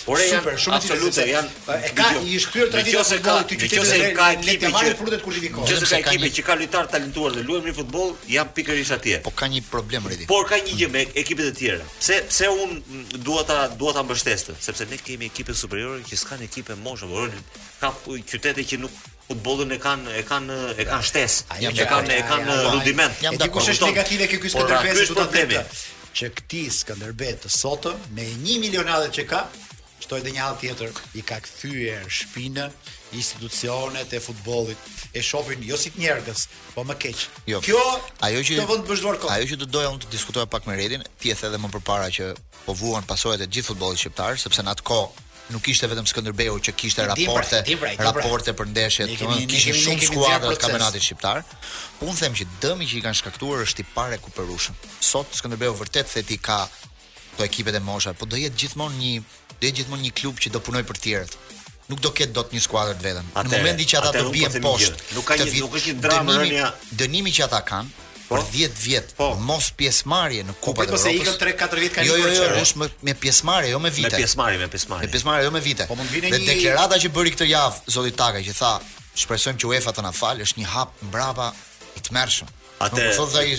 Por janë super, shumë absolutisht, janë e ka i është kthyer tradita e futbollit të qytetit. Nëse ka ekip i marrë frutet kur divikon. Nëse ka ekip që ka lojtar talentuar dhe luajnë mirë futboll, janë pikërisht atje. Po ka një problem rriti. Por ka një gjë me ekipet e tjera. Pse pse unë dua ta dua ta mbështes, sepse ne kemi ekipe superiore që s'kanë ekipe moshash, por ka qytete që nuk Futbollin e kanë e kanë e kanë shtesë, e kanë e kanë rudiment. Jam dakord. Kush është negative kjo te Skënderbeu pra, do ta themi? Që këtij Skënderbeu të sotëm me 1 milion halle që ka, shtoji edhe një hall tjetër, i kanë kthyer shpinën institucionet e futbollit e shohin jo si të njerkës, po më keq. Jo, kjo ajo që të vënd bështuar kot. Ajo që do doja unë të diskutoja pak me Redin, ti e the edhe më përpara që po vuan pasojat e gjithë futbollit shqiptar, sepse në atë kohë nuk ishte vetëm Skënderbeu që kishte pra, raporte, pra, pra. raporte për ndeshjet, do të kishte shumë skuadra të kampionatit shqiptar. Po unë them që dëmi që i kanë shkaktuar është i parekuperueshëm. Sot Skënderbeu vërtet the ti ka to ekipet e mosha, po do jetë gjithmonë një do jetë gjithmonë një klub që do punojë për të tjerët. nuk do ketë dot një skuadër të vetën. Në momentin që ata do bien poshtë, nuk ka një, nuk është një dramë rënia. Dënimi që ata kanë po. për 10 vjet po. mos pjesëmarrje në Kupën po, e Evropës. Po ikën 3-4 vjet kanë jo, jo, jo, jo, është me me pjesëmarrje, jo me vite. Me pjesëmarrje, me pjesëmarrje. Me pjesëmarrje, jo me vite. Po mund vinë dhe deklarata që bëri këtë javë zoti Takaj që tha, shpresojmë që UEFA të na falë, është një hap mbrapa i tmerrshëm. Atë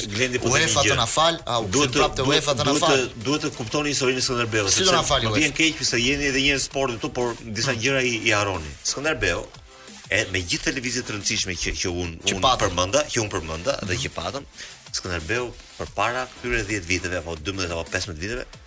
Blendi po thotë UEFA të na falë, a u, duhet prapë të UEFA të na falë. Duhet të kuptoni historinë e Skënderbeut. Si do na falë UEFA? Më vjen keq se jeni edhe njerëz sporti këtu, por disa mm. gjëra i harroni. Skënderbeu, e me gjithë ato lëvizjet e rëndësishme që që unë unë përmenda, që unë përmenda dhe që patëm, Skënderbeu përpara këtyre 10 viteve apo 12 apo 15 viteve,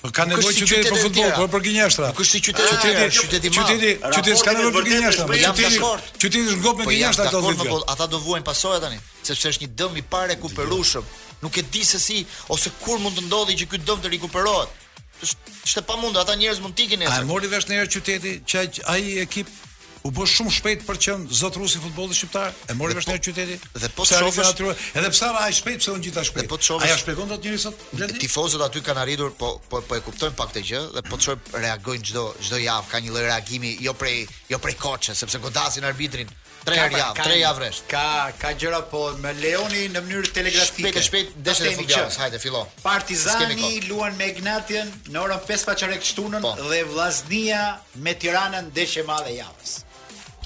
Po ka nevojë qyteti për futboll, po për gënjeshtra. Nuk është si qytet i tjerë, qytet i madh. Qyteti, qyteti s'ka nevojë për gënjeshtra, po qyteti. Qyteti është ngop me po gënjeshtra këto vite. Po ata do vuajnë pasojat tani, sepse është një dëm i parekuperueshëm. Nuk e di se si ose kur mund të ndodhë që ky dëm të rikuperohet. Është është e pamundur, ata njerëz mund të ikin nesër. A mori vesh njëherë qyteti që ai ekip U bë shumë shpejt për të qenë zotëruesi i futbollit shqiptar, e mori vesh po- në qyteti. Dhe po të shohësh aty, edhe pse ra ai shpejt pse u ngjit ai shpejt. Po të shohësh. Ai shpjegon dot njëri sot. Tifozët aty kanë arritur, po po po e kuptojnë pak këtë gjë dhe po të shohim reagojnë çdo çdo javë ka një lloj reagimi jo prej jo prej kohe, sepse godasin arbitrin. Tre javë, tre javë rresht. Ka ka gjëra po me Leoni në mënyrë telegrafike. Shpejt e shpejt ndeshjen e fundjavës, hajde fillo. Partizani luan me Egnatian në orën 5 pa çarek të shtunën po. dhe Vllaznia me Tiranën ndeshje e madhe javës.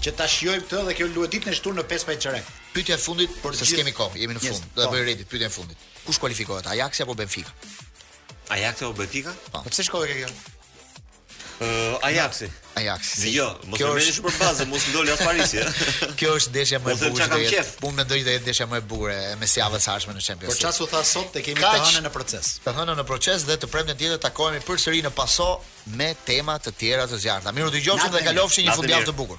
Që ta shijojmë këtë dhe kjo luhet ditën e shtunë në 5 pa çarek. Pyetja e fundit po s'kemi kohë, jemi në fund. Yes, do t'ia bëj Redit pyetjen e fundit. Kush kualifikohet, Ajaxi apo Benfica? Ajaxi apo Benfica? Po. po pse shkoi kjo? Uh, Ajaxi. Ajaxi. Si, jo, mos kjo është shumë për bazë, mos ndoli as Parisi. kjo është ndeshja më e bukur. Unë kam Unë mendoj se është ndeshja më e bukur e mesjavës së ardhshme në Champions League. Por çfarë u tha sot te kemi të hënën në proces. Të hënën në proces dhe të premten tjetër takohemi përsëri në paso me tema të tjera të zjarrta. Mirudëgjofshim dhe kalofshi një fundjavë të bukur.